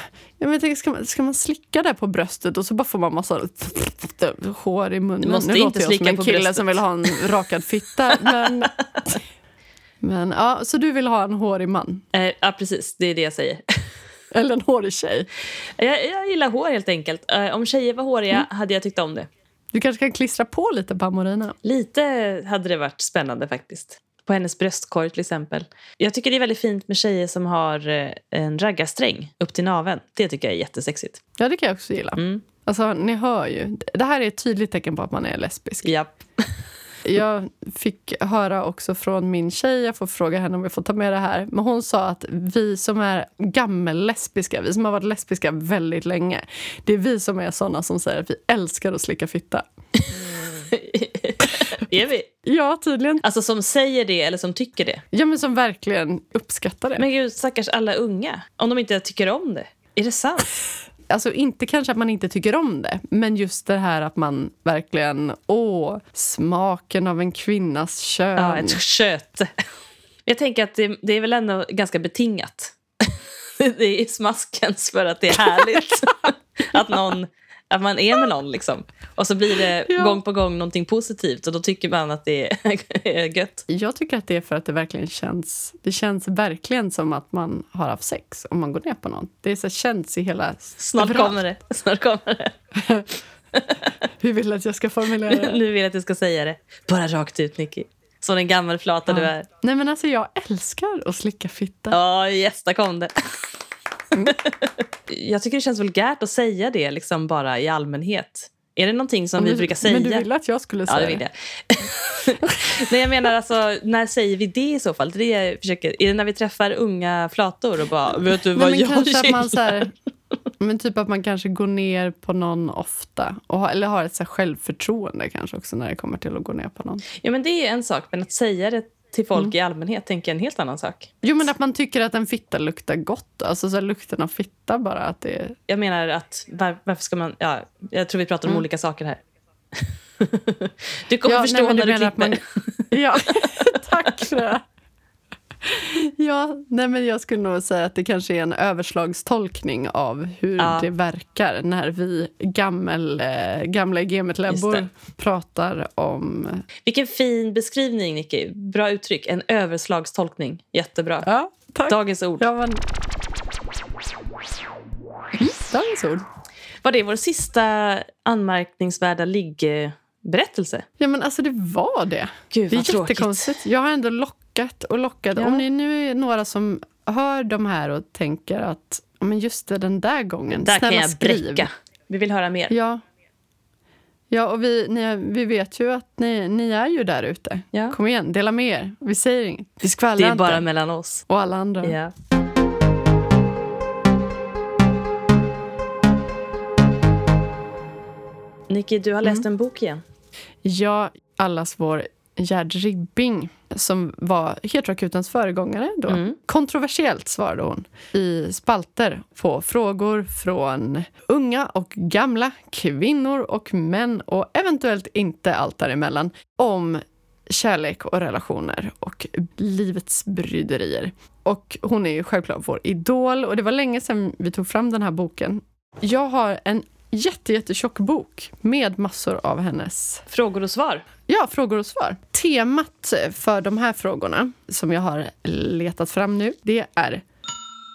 men jag tänker, ska, man, ska man slicka där på bröstet och så bara får man massa hår i munnen? Du måste nu inte låter jag som en på kille bröstet. som vill ha en <laughs> rakad fitta. Men, men ja, så du vill ha en hårig man? Eh, ja, precis. Det är det jag säger. <laughs> Eller en hårig tjej? Jag, jag gillar hår, helt enkelt. Eh, om tjejer var håriga hade jag tyckt om det. Du kanske kan klistra på lite på Amorina? Lite hade det varit spännande faktiskt. På hennes bröstkorg till exempel. Jag tycker det är väldigt fint med tjejer som har eh, en raggarsträng upp till naveln. Det tycker jag är jättesexigt. Ja, det kan jag också gilla. Mm. Alltså, ni hör ju. Det här är ett tydligt tecken på att man är lesbisk. Japp. <laughs> Jag fick höra också från min tjej, jag får fråga henne om jag får ta med det här, men hon sa att vi som är gammellesbiska, vi som har varit lesbiska väldigt länge, det är vi som är såna som säger att vi älskar att slicka fitta. <laughs> är vi? Ja, tydligen. Alltså som säger det eller som tycker det. Ja, men som verkligen uppskattar det. Men gud, stackars alla unga. Om de inte tycker om det. Är det sant? <laughs> Alltså inte kanske att man inte tycker om det, men just det här att man verkligen, åh, smaken av en kvinnas kön. Ja, ett köte. <laughs> Jag tänker att det, det är väl ändå ganska betingat. <laughs> Det är smaskens för att det är härligt. att, någon, att man är med någon liksom. Och så blir det <laughs> Ja. gång på gång någonting positivt och då tycker man att det är <laughs> gött. Jag tycker att det är för att det verkligen känns Det känns verkligen som att man har haft sex om man går ner på någon. Det är så känns i hela... Snart kommer det. <laughs> Snart kommer det. Hur vill du att jag ska formulera det? Nu vill jag att du ska säga det. Bara rakt ut, Nicky. Som den gammelflata du är. Nej men alltså jag älskar att slicka fitta. Ja, yes, där kom det. <laughs> Jag tycker det känns vulgärt att säga det liksom bara i allmänhet. Är det någonting som vi Men- brukar säga? Men du ville att jag skulle Ja, säga det vill jag. <laughs> Nej, jag menar alltså, när säger vi det i så fall? Det är försöker. Är det när vi träffar unga flator och bara, vet du Nej, vad men jag gillar? men typ att man kanske går ner på någon ofta. Och eller har ett så självförtroende kanske också när det kommer till att gå ner på någon. Ja, men det är en sak, men att säga det till folk Mm. i allmänhet tänker jag en helt annan sak. Jo men att man tycker att en fitta luktar gott. Alltså så här, lukten av fitta bara att det är... Jag menar att var, varför ska man... Ja, jag tror vi pratar om Mm. olika saker här. <laughs> du kommer Ja, förstå nej, när du att klipper. Ja, <laughs> tack för det. <laughs> Ja, nej men jag skulle nog säga att det kanske är en överslagstolkning av hur Ja. det verkar när vi gammel, eh, gamla det. pratar om... Vilken fin beskrivning, Nicky. Bra uttryck. En överslagstolkning. Jättebra. Ja, tack. Dagens ord. Ja, men... Mm, Dagens ord. Var det vår sista anmärkningsvärda liggberättelse? Ja, men alltså det var det. Gud, Det är jättekonstigt. Jag har ändå lockat och lockat. Ja. Om ni nu är några som hör de här och tänker att "Ja, men just det, den där gången, Där snälla kan jag skriv. bräcka. Vi vill höra mer. Ja. Ja, och vi, ni, vi vet ju att ni, ni är ju där ute. Ja. Kom igen, dela med er. Vi säger inget. Vi Det är bara inte. mellan oss. Och alla andra. Ja. Nicky, du har läst en bok igen. Ja, allas vår Gerd Ribbing som var Heteroakutens föregångare då. Mm. Kontroversiellt svarade hon i spalter på frågor från unga och gamla, kvinnor och män och eventuellt inte allt däremellan om kärlek och relationer och livets bryderier. Och hon är ju självklart vår idol och det var länge sedan vi tog fram den här boken. Jag har en jätte, jättetjock bok med massor av hennes Frågor och svar. Ja, frågor och svar. Temat för de här frågorna som jag har letat fram nu, det är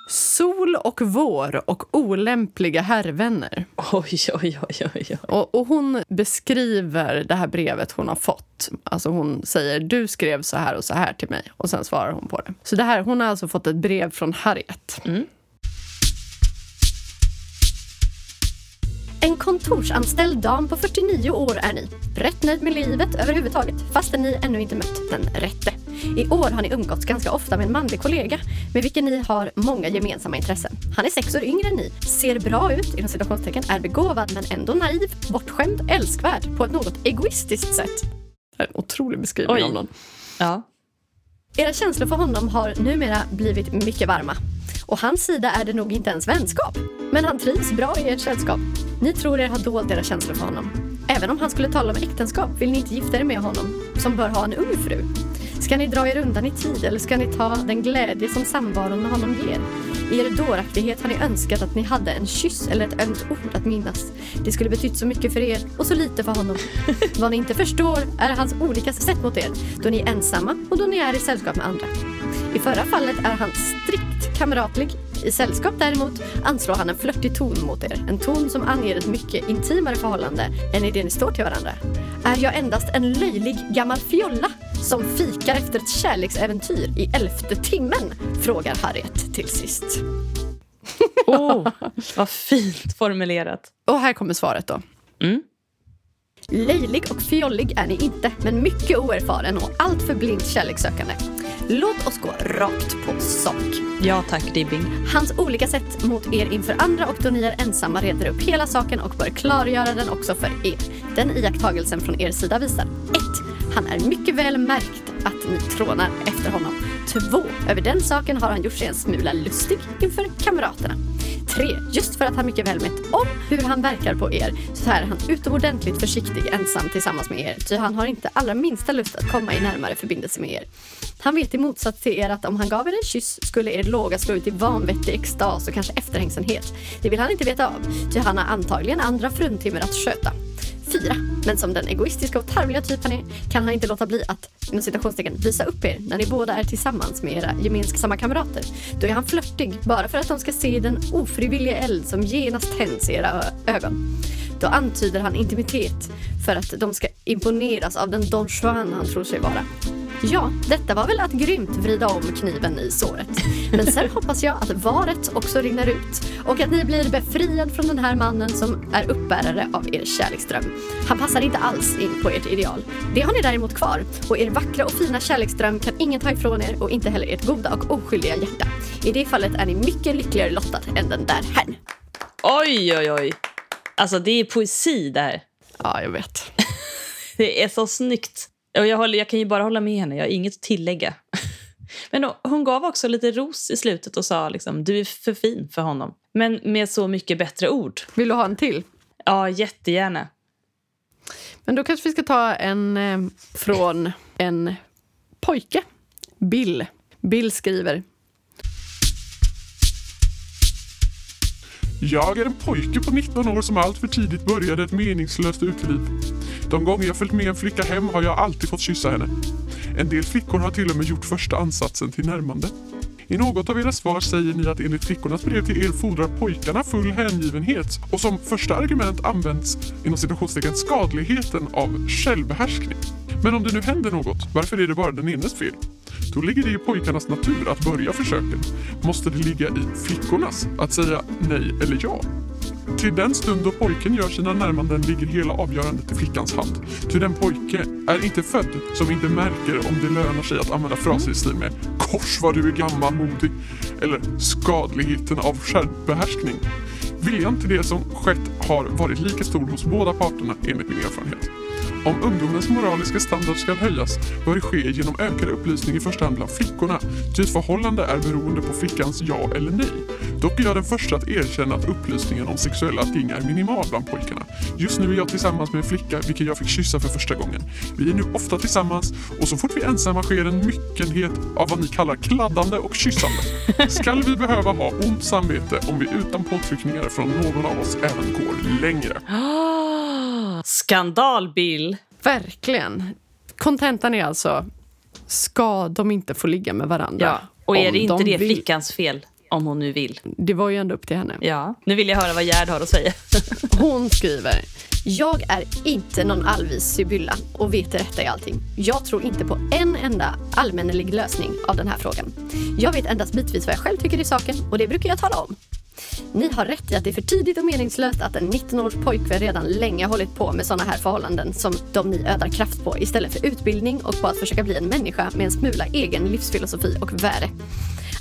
Sol och vår och olämpliga herrvänner. Oj, oj, oj, oj. Och, och hon beskriver det här brevet hon har fått. Alltså hon säger du skrev så här och så här till mig och sen svarar hon på det. Så det här, hon har alltså fått ett brev från Harriet. En kontorsanställd dam på 49 år är ni. Rätt nöjd med livet överhuvudtaget, fastän ni ännu inte mött den rätte. I år har ni umgåtts ganska ofta med en manlig kollega med vilken ni har många gemensamma intressen. Han är sex år yngre än ni, ser bra ut, inom citationstecken, är begåvad men ändå naiv, bortskämd, älskvärd på ett något egoistiskt sätt. Det är En otrolig beskrivning Oj. av någon. Ja. Era känslor för honom har numera blivit mycket varma. Och hans sida är det nog inte ens vänskap. Men han trivs bra i ert sällskap. Ni tror er ha dolt era känslor för honom. Även om han skulle tala om äktenskap vill ni inte gifta er med honom, som bör ha en ung fru. Ska ni dra er undan i tid eller ska ni ta den glädje som samvaron med honom ger? I er dåraktighet har ni önskat att ni hade en kyss eller ett ömt ord att minnas. Det skulle betytt så mycket för er och så lite för honom. <laughs> Vad ni inte förstår är hans olika sätt mot er, då ni är ensamma och då ni är i sällskap med andra. I förra fallet är han strikt kamratlig. I sällskap däremot anslår han en flörtig ton mot er. En ton som anger ett mycket intimare förhållande än i det ni står till varandra. Är jag endast en löjlig gammal fjolla som fikar efter ett kärleksäventyr i elfte timmen? Frågar Harriet till sist. <laughs> Oh, vad fint formulerat. Och här kommer svaret då. Mm. Löjlig och fjollig är ni inte, men mycket oerfaren och allt för blint kärlekssökande. Låt oss gå rakt på sak. Ja tack, Dibbing. Hans olika sätt mot er inför andra och då ni är ensamma reder upp hela saken och bör klargöra den också för er. Den iakttagelsen från er sida visar 1. Han är mycket väl märkt att ni trånar efter honom. 2. Över den saken har han gjort sig en smula lustig inför kamraterna. 3. Just för att han mycket väl vet om hur han verkar på er så är han utomordentligt försiktig ensam tillsammans med er ty han har inte allra minsta lust att komma i närmare förbindelse med er. Han vet i motsats till er att om han gav er en kyss skulle er låga slå ut i vanvettig extas och kanske efterhängsenhet. Det vill han inte veta av, ty han har antagligen andra fruntimmer att sköta fyra. Men som den egoistiska och tarvliga typ han är kan han inte låta bli att inom citationstecken visa upp er när ni båda är tillsammans med era gemensamma kamrater. Då är han flörtig bara för att de ska se den ofrivilliga eld som genast tänds i era ögon. Då antyder han intimitet för att de ska imponeras av den Don Juan han tror sig vara. Ja, detta var väl att grymt vrida om kniven i såret. Men sen hoppas jag att varet också rinner ut och att ni blir befriad från den här mannen som är uppbärare av er kärleksdröm. Han passar inte alls in på ert ideal. Det har ni däremot kvar och er vackra och fina kärleksdröm kan ingen ta ifrån er och inte heller ert goda och oskyldiga hjärta. I det fallet är ni mycket lyckligare lottad än den där herrn. Oj, oj, oj. Alltså det är poesi där. Ja, jag vet. <laughs> Det är så snyggt. Och jag, håller, jag kan ju bara hålla med henne. Jag har inget att tillägga. <laughs> Men hon- hon gav också lite ros i slutet och sa liksom, du är för fin för honom. Men med så mycket bättre ord. Vill du ha en till? Ja, jättegärna. Men då kanske vi ska ta en eh, från en pojke. Bill. Bill skriver. Jag är en pojke på 19 år som allt för tidigt började ett meningslöst uteliv. De gånger jag följt med en flicka hem har jag alltid fått kyssa henne. En del flickor har till och med gjort första ansatsen till närmande. I något av era svar säger ni att enligt flickornas brev till er fordrar pojkarna full hängivenhet och som första argument används inom citationstecken skadligheten av självbehärskning. Men om det nu händer något, varför är det bara den enes fel? Då ligger det i pojkarnas natur att börja försöken. Måste det ligga i flickornas att säga nej eller ja? Till den stund då pojken gör sina närmanden ligger hela avgörandet i flickans hand. Ty den pojke är inte född som inte märker om det lönar sig att använda fraser i stil med “Kors vad du är gammalmodig” eller “skadligheten av självbehärskning”. Viljan till det som skett har varit lika stor hos båda parterna enligt min erfarenhet. Om ungdomens moraliska standard ska höjas bör det ske genom ökad upplysning i första hand bland flickorna, ty ett förhållande är beroende på flickans ja eller nej. Dock är jag den första att erkänna att upplysningen om sexuella ting är minimal bland pojkarna. Just nu är jag tillsammans med en flicka vilken jag fick kyssa för första gången. Vi är nu ofta tillsammans och så fort vi är ensamma sker en myckenhet av vad ni kallar kladdande och kyssande. Skall vi behöva ha ont samvete om vi utan påtryckningar från någon av oss även går längre? <gasps> <gasps> Skandal, Bill. Verkligen. Kontentan är alltså, ska de inte få ligga med varandra? Ja. Och är det inte de det vill. flickans fel? Om hon nu vill. Det var ju ändå upp till henne. Ja. Nu vill jag höra vad Gerd har att säga. <laughs> Hon skriver Jag är inte någon allvis Sibylla och vet det rätta i allting. Jag tror inte på en enda allmännelig lösning av den här frågan. Jag vet endast bitvis vad jag själv tycker i saken och det brukar jag tala om. Ni har rätt i att det är för tidigt och meningslöst att en 19-års pojkvän redan länge hållit på med sådana här förhållanden som de ni ödar kraft på istället för utbildning och på att försöka bli en människa med en smula egen livsfilosofi och värde.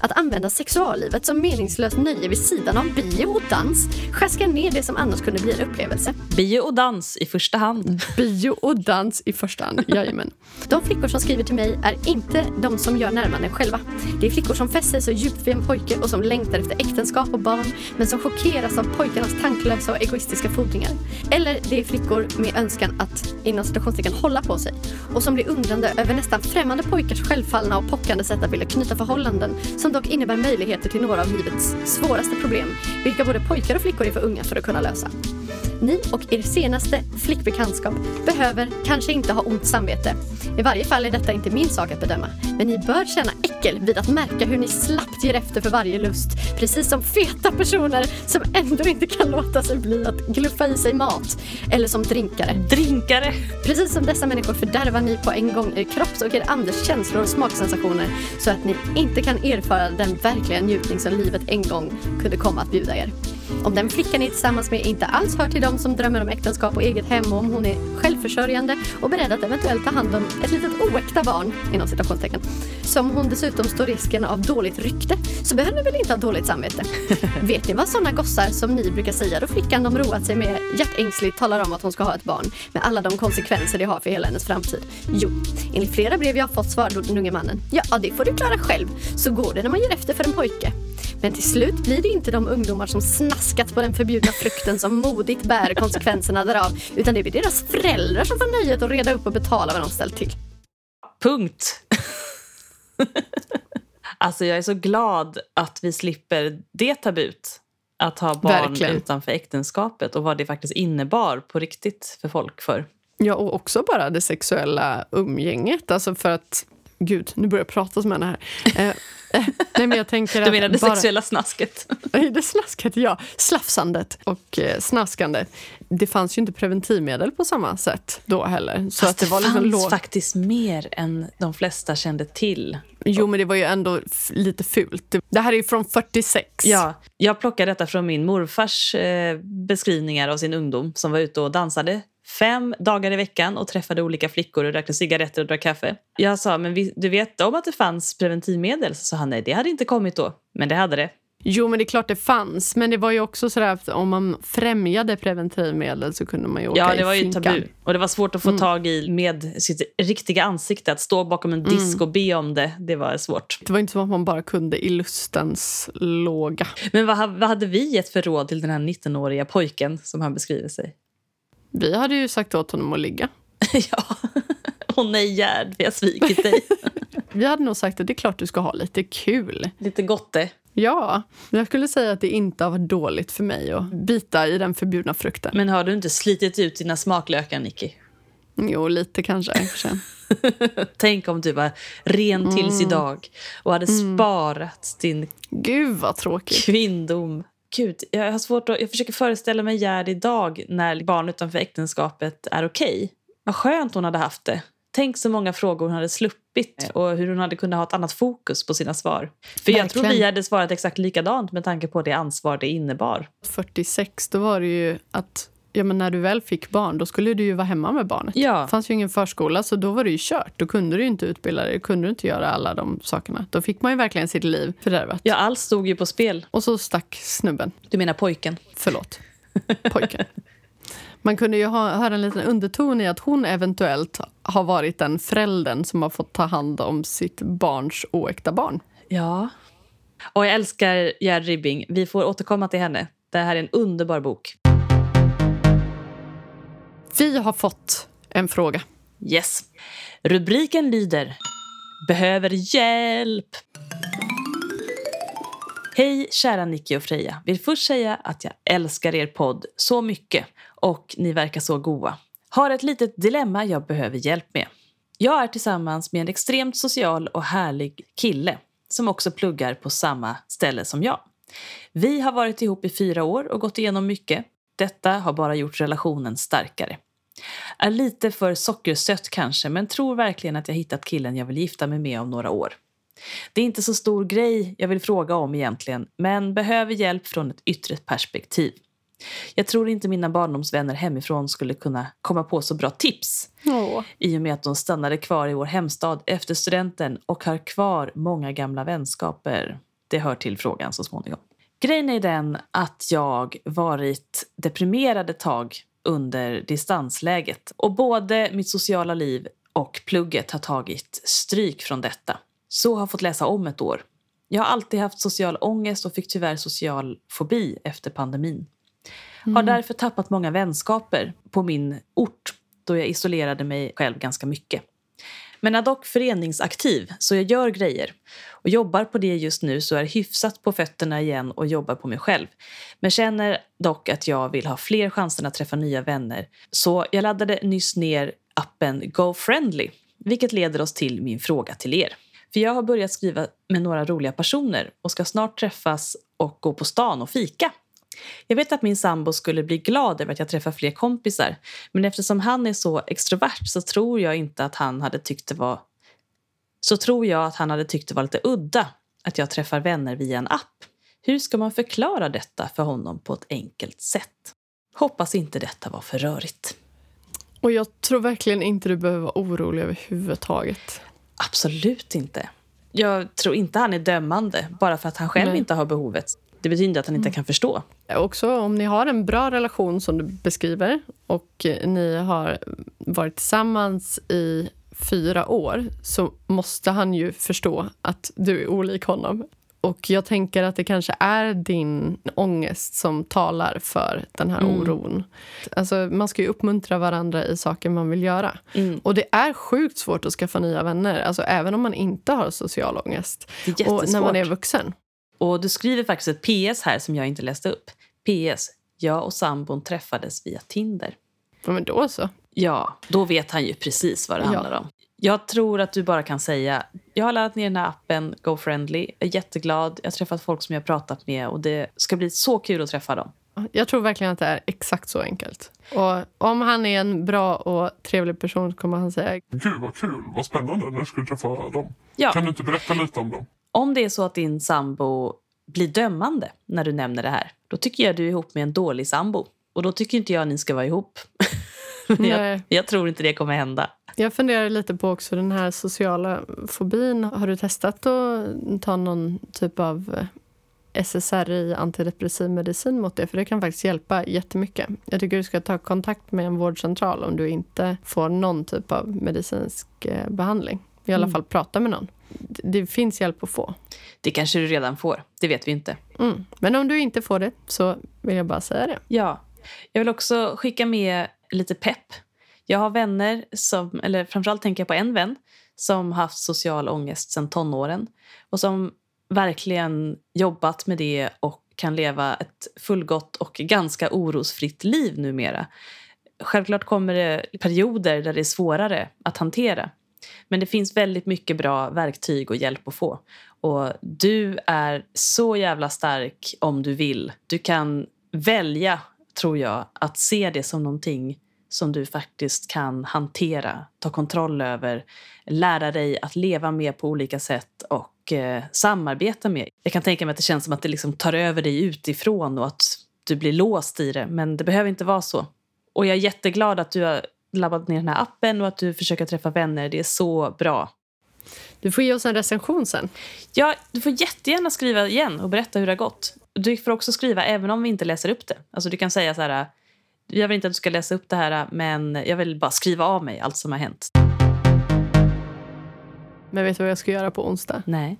Att använda sexuallivet som meningslöst nöje vid sidan av bio och dans sjaskar ner det som annars kunde bli en upplevelse. Bio och dans i första hand. bio och dans i första hand. Jajamän. De flickor som skriver till mig är inte de som gör närmanden själva. Det är flickor som fäster sig så djupt vid en pojke och som längtar efter äktenskap och barn men som chockeras av pojkarnas tanklösa och egoistiska fordringar. Eller det är flickor med önskan att inom citationstecken hålla på sig och som blir undrande över nästan främmande pojkars självfallna och pockande sätt att vilja knyta förhållanden som dock innebär möjligheter till några av livets svåraste problem vilka både pojkar och flickor är för unga för att kunna lösa. Ni och er senaste flickbekantskap behöver kanske inte ha ont samvete. I varje fall är detta inte min sak att bedöma. Men ni bör känna äckel vid att märka hur ni slappt ger efter för varje lust. Precis som feta personer som ändå inte kan låta sig bli att gluffa i sig mat. Eller som drinkare. Drinkare. Precis som dessa människor fördärvar ni på en gång er kropps och er andres känslor och smaksensationer så att ni inte kan erfara den verkliga njutning som livet en gång kunde komma att bjuda er. Om den flickan ni är tillsammans med inte alls hör till dem som drömmer om äktenskap och eget hem och om hon är självförsörjande och beredd att eventuellt ta hand om ett litet oäkta barn, inom citationstecken, som hon dessutom står risken av dåligt rykte, så behöver ni väl inte ha dåligt samvete. <laughs> Vet ni vad sådana gossar som ni brukar säga då flickan de roat sig med hjärtängsligt talar om att hon ska ha ett barn med alla de konsekvenser det har för hela hennes framtid? Jo, enligt flera brev jag fått svarade den unge mannen, ja det får du klara själv, så går det när man ger efter för en pojke. Men till slut blir det inte de ungdomar som snaskat på den förbjudna frukten som modigt bär konsekvenserna därav, utan det blir deras föräldrar som får nöjet att reda upp och betala vad de ställt till. Punkt. alltså jag är så glad att vi slipper det tabut. Att ha barn Verkligen. utanför äktenskapet och vad det faktiskt innebar på riktigt för folk för. Ja, och också bara det sexuella umgänget. Alltså för att... Gud, nu börjar jag prata som henne här. Eh, nej, men jag tänker Du att menar det bara- sexuella snasket? Det slasket, ja. Slafsandet och eh, snaskandet. Det fanns ju inte preventivmedel på samma sätt då heller. Så Fast att det var liksom fanns låg... faktiskt mer än de flesta kände till. Jo, men det var ju ändå lite fult. Det- Det här är ju från 46. Ja, jag plockade detta från min morfars eh, beskrivningar av sin ungdom som var ute och dansade fem dagar i veckan och träffade olika flickor och rökte cigaretter och drack kaffe. Jag sa, men du vet om att det fanns preventivmedel? Så sa han, nej det hade inte kommit då. Men det hade det. Jo, men det är klart det fanns. Men det var ju också sådär att om man främjade preventivmedel så kunde man ju åka Ja, det var ju tabu. Och det var svårt att få tag i med sitt riktiga ansikte. Att stå bakom en disk och be om det, det var svårt. Det var inte som att man bara kunde i lustens låga. Men vad, vad hade vi gett för råd till den här 19-åriga pojken som han beskriver sig? Vi hade ju sagt åt honom att ligga. <laughs> ja. Åh nej Gerd, vi har svikit dig. <laughs> Vi hade nog sagt att det är klart du ska ha lite kul. Lite gotte. Ja, men jag skulle säga att det inte har varit dåligt för mig att bita i den förbjudna frukten. Men har du inte slitit ut dina smaklökar, Nicky? Jo, lite kanske. <laughs> Tänk om du var ren tills idag och hade sparat din Gud vad tråkigt. kvinndom. Gud, jag har svårt att... Jag försöker föreställa mig Gerd idag när barn utanför äktenskapet är okej. Vad skönt hon hade haft det. Tänk så många frågor hon hade sluppit och hur hon hade kunnat ha ett annat fokus på sina svar. För jag tror vi hade svarat exakt likadant med tanke på det ansvar det innebar. 46, då var det ju att ja, men när du väl fick barn, då skulle du ju vara hemma med barnet. Ja. Det fanns ju ingen förskola, så då var det ju kört. Då kunde du inte utbilda dig, då kunde du inte göra alla de sakerna. Då fick man ju verkligen sitt liv fördärvat. Ja, allt stod ju på spel. Och så stack snubben. Du menar pojken? Förlåt. Pojken. Man kunde ju ha, höra en liten underton i att hon eventuellt har varit den föräldern som har fått ta hand om sitt barns oäkta barn. Ja. Och jag älskar Gerd Ribbing. Vi får återkomma till henne. Det här är en underbar bok. Vi har fått en fråga. Yes. Rubriken lyder Behöver hjälp. Hej kära Nicky och Freja. Vill först säga att jag älskar er podd så mycket och ni verkar så goa. Har ett litet dilemma jag behöver hjälp med. Jag är tillsammans med en extremt social och härlig kille som också pluggar på samma ställe som jag. Vi har varit ihop i fyra år och gått igenom mycket. Detta har bara gjort relationen starkare. Är lite för sockersött kanske, men tror verkligen att jag hittat killen jag vill gifta mig med om några år. Det är inte så stor grej jag vill fråga om egentligen, men behöver hjälp från ett yttre perspektiv. Jag tror inte mina barndomsvänner hemifrån skulle kunna komma på så bra tips Åh. i och med att de stannade kvar i vår hemstad efter studenten och har kvar många gamla vänskaper. Det hör till frågan så småningom. Grejen är den att jag varit deprimerad ett tag under distansläget och både mitt sociala liv och plugget har tagit stryk från detta. Så har fått läsa om ett år. Jag har alltid haft social ångest och fick tyvärr social fobi efter pandemin. Har därför tappat många vänskaper på min ort då jag isolerade mig själv ganska mycket. Men är dock föreningsaktiv, så jag gör grejer. Och jobbar på det just nu så är hyfsat på fötterna igen och jobbar på mig själv. Men känner dock att jag vill ha fler chanser att träffa nya vänner. Så jag laddade nyss ner appen GoFriendly, vilket leder oss till min fråga till er. För jag har börjat skriva med några roliga personer och ska snart träffas och gå på stan och fika. Jag vet att min sambo skulle bli glad över att jag träffar fler kompisar men eftersom han är så extrovert så tror jag inte att han hade tyckt det var så tror jag att han hade tyckt det var lite udda att jag träffar vänner via en app. Hur ska man förklara detta för honom på ett enkelt sätt? Hoppas inte detta var för rörigt. Och jag tror verkligen inte du behöver vara orolig överhuvudtaget. Absolut inte. Jag tror inte han är dömande bara för att han själv Nej. inte har behovet. Det betyder inte att han inte kan förstå. Också om ni har en bra relation som du beskriver och ni har varit tillsammans i fyra år så måste han ju förstå att du är olik honom. Och jag tänker att det kanske är din ångest som talar för den här Mm. oron. Alltså, man ska ju uppmuntra varandra i saker man vill göra. Mm. Och det är sjukt svårt att skaffa nya vänner, alltså, även om man inte har social ångest. Och när man är vuxen. Och du skriver faktiskt ett PS här som jag inte läste upp. PS. Jag och sambon träffades via Tinder. Ja, Men då så. Ja, då vet han ju precis vad det Ja. handlar om. Jag tror att du bara kan säga jag har laddat ner den här appen GoFriendly. Jag är jätteglad. Jag har träffat folk som jag har pratat med och det ska bli så kul att träffa dem. Jag tror verkligen att det är exakt så enkelt. Och om han är en bra och trevlig person så kommer han säga Gud vad kul, vad spännande. När ska du träffa dem? Ja. Kan du inte berätta lite om dem? Om det är så att din sambo blir dömande när du nämner det här, då tycker jag du är ihop med en dålig sambo. Och då tycker inte jag att ni ska vara ihop. <laughs> jag, Nej. jag tror inte det kommer hända. Jag funderar lite på också den här sociala fobin. Har du testat att ta någon typ av eh, SSRI, antidepressiv medicin mot det? För det kan faktiskt hjälpa jättemycket. Jag tycker du ska ta kontakt med en vårdcentral om du inte får någon typ av medicinsk eh, behandling. I alla Mm. fall prata med någon. Det finns hjälp att få. Det kanske du redan får. Det vet vi inte. Mm. Men om du inte får det så vill jag bara säga det. Ja. Jag vill också skicka med lite pepp. Jag har vänner, som, eller framförallt tänker jag på en vän som haft social ångest sedan tonåren och som verkligen jobbat med det och kan leva ett fullgott och ganska orosfritt liv numera. Självklart kommer det perioder där det är svårare att hantera. Men det finns väldigt mycket bra verktyg och hjälp att få. Och du är så jävla stark om du vill. Du kan välja, tror jag, att se det som någonting som du faktiskt kan hantera, ta kontroll över, lära dig att leva med på olika sätt och eh, samarbeta med. Jag kan tänka mig att det känns som att det liksom tar över dig utifrån och att du blir låst i det, men det behöver inte vara så. Och jag är jätteglad att du har labbat ner den här appen och att du försöker träffa vänner. Det är så bra. Du får ge oss en recension sen. Ja, du får jättegärna skriva igen och berätta hur det har gått. Du får också skriva även om vi inte läser upp det. Alltså du kan säga så här, jag vill inte att du ska läsa upp det här men jag vill bara skriva av mig allt som har hänt. Men vet du vad jag ska göra på onsdag? Nej.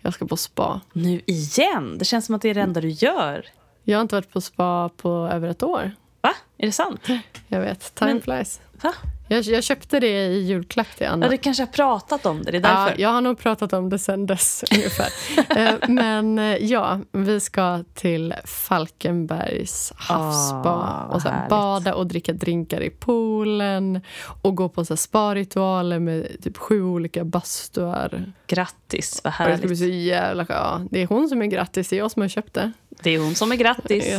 Jag ska på spa. Nu igen? Det känns som att det är det enda du gör. Jag har inte varit på spa på över ett år. Va? Är det sant? Jag vet. Time Men- flies. Va? Jag, jag köpte det i julklapp till Anna. Ja, du kanske har pratat om det, det är Ja, därför. jag har nog pratat om det sen dess <laughs> ungefär. Eh, Men eh, ja, vi ska till Falkenbergs havsbad Ah, vad och så här, härligt. bada och dricka drinkar i poolen och gå på så här, sparritualer med typ sju olika bastuar. Grattis, vad Och det ska bli härligt. så jävla ja, Det är hon som är grattis, det är jag som har köpt det. Det är hon som är grattis. <laughs>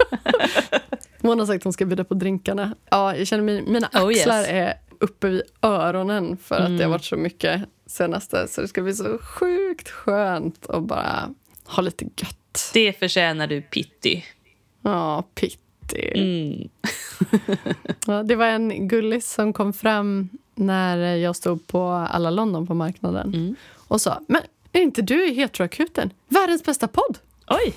<laughs> Hon har sagt att hon ska bjuda på drinkarna. Ja, jag känner mig, mina Oh, axlar yes. är uppe vid öronen för att det har Mm. varit så mycket senaste. Så det ska bli så sjukt skönt att bara ha lite gött. Det förtjänar du, Pitti. Ja, pitti. Mm. <laughs> Ja, det var en gullis som kom fram när jag stod på alla London på marknaden Mm. och sa Men är inte du i Heteroakuten? Världens bästa podd! Oj!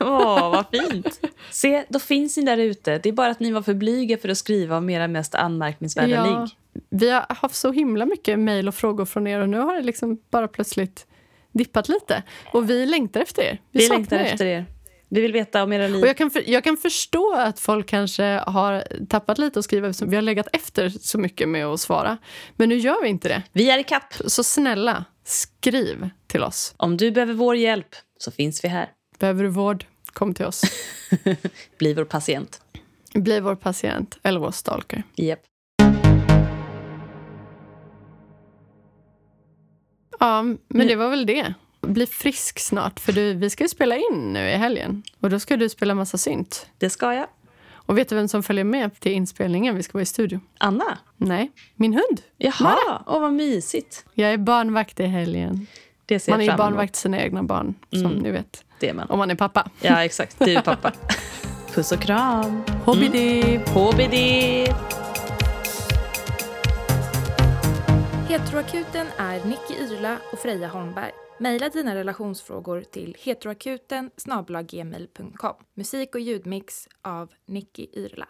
Åh, vad fint. Se, då finns ni där ute. Det är bara att ni var för blyga för att skriva om era mest anmärkningsvärda Ja, ligg. vi har haft så himla mycket mejl och frågor från er och nu har det liksom bara plötsligt dippat lite. Och vi längtar efter er. Vi, Vi längtar er. efter er. Vi vill veta om era liv. Och jag kan, för, jag kan förstå att folk kanske har tappat lite att skriva eftersom vi har legat efter så mycket med att svara. Men nu gör vi inte det. Vi är i kapp. Så snälla, skriv till oss. Om du behöver vår hjälp så finns vi här. Behöver du vård? Kom till oss. <laughs> Bli vår patient. Bli vår patient eller vår stalker. Japp. Ja, men det var väl det. Bli frisk snart, för du, vi ska ju spela in nu i helgen. Och då ska du spela massa synt. Det ska jag. Och vet du vem som följer med till inspelningen? Vi ska vara i studio. Anna? Nej, min hund. Jaha, åh vad mysigt. Jag är barnvakt i helgen. Man är barnvakt sina egna barn, som Mm. ni vet. Det är man. Om man är pappa. Ja, exakt. Du är pappa. <laughs> Puss och kram. Hobbidi! HBD! Heteroakuten är Nicky Irla och Freja Holmberg. Maila dina relationsfrågor till heteroakuten. Musik och ljudmix av Nicky Irla.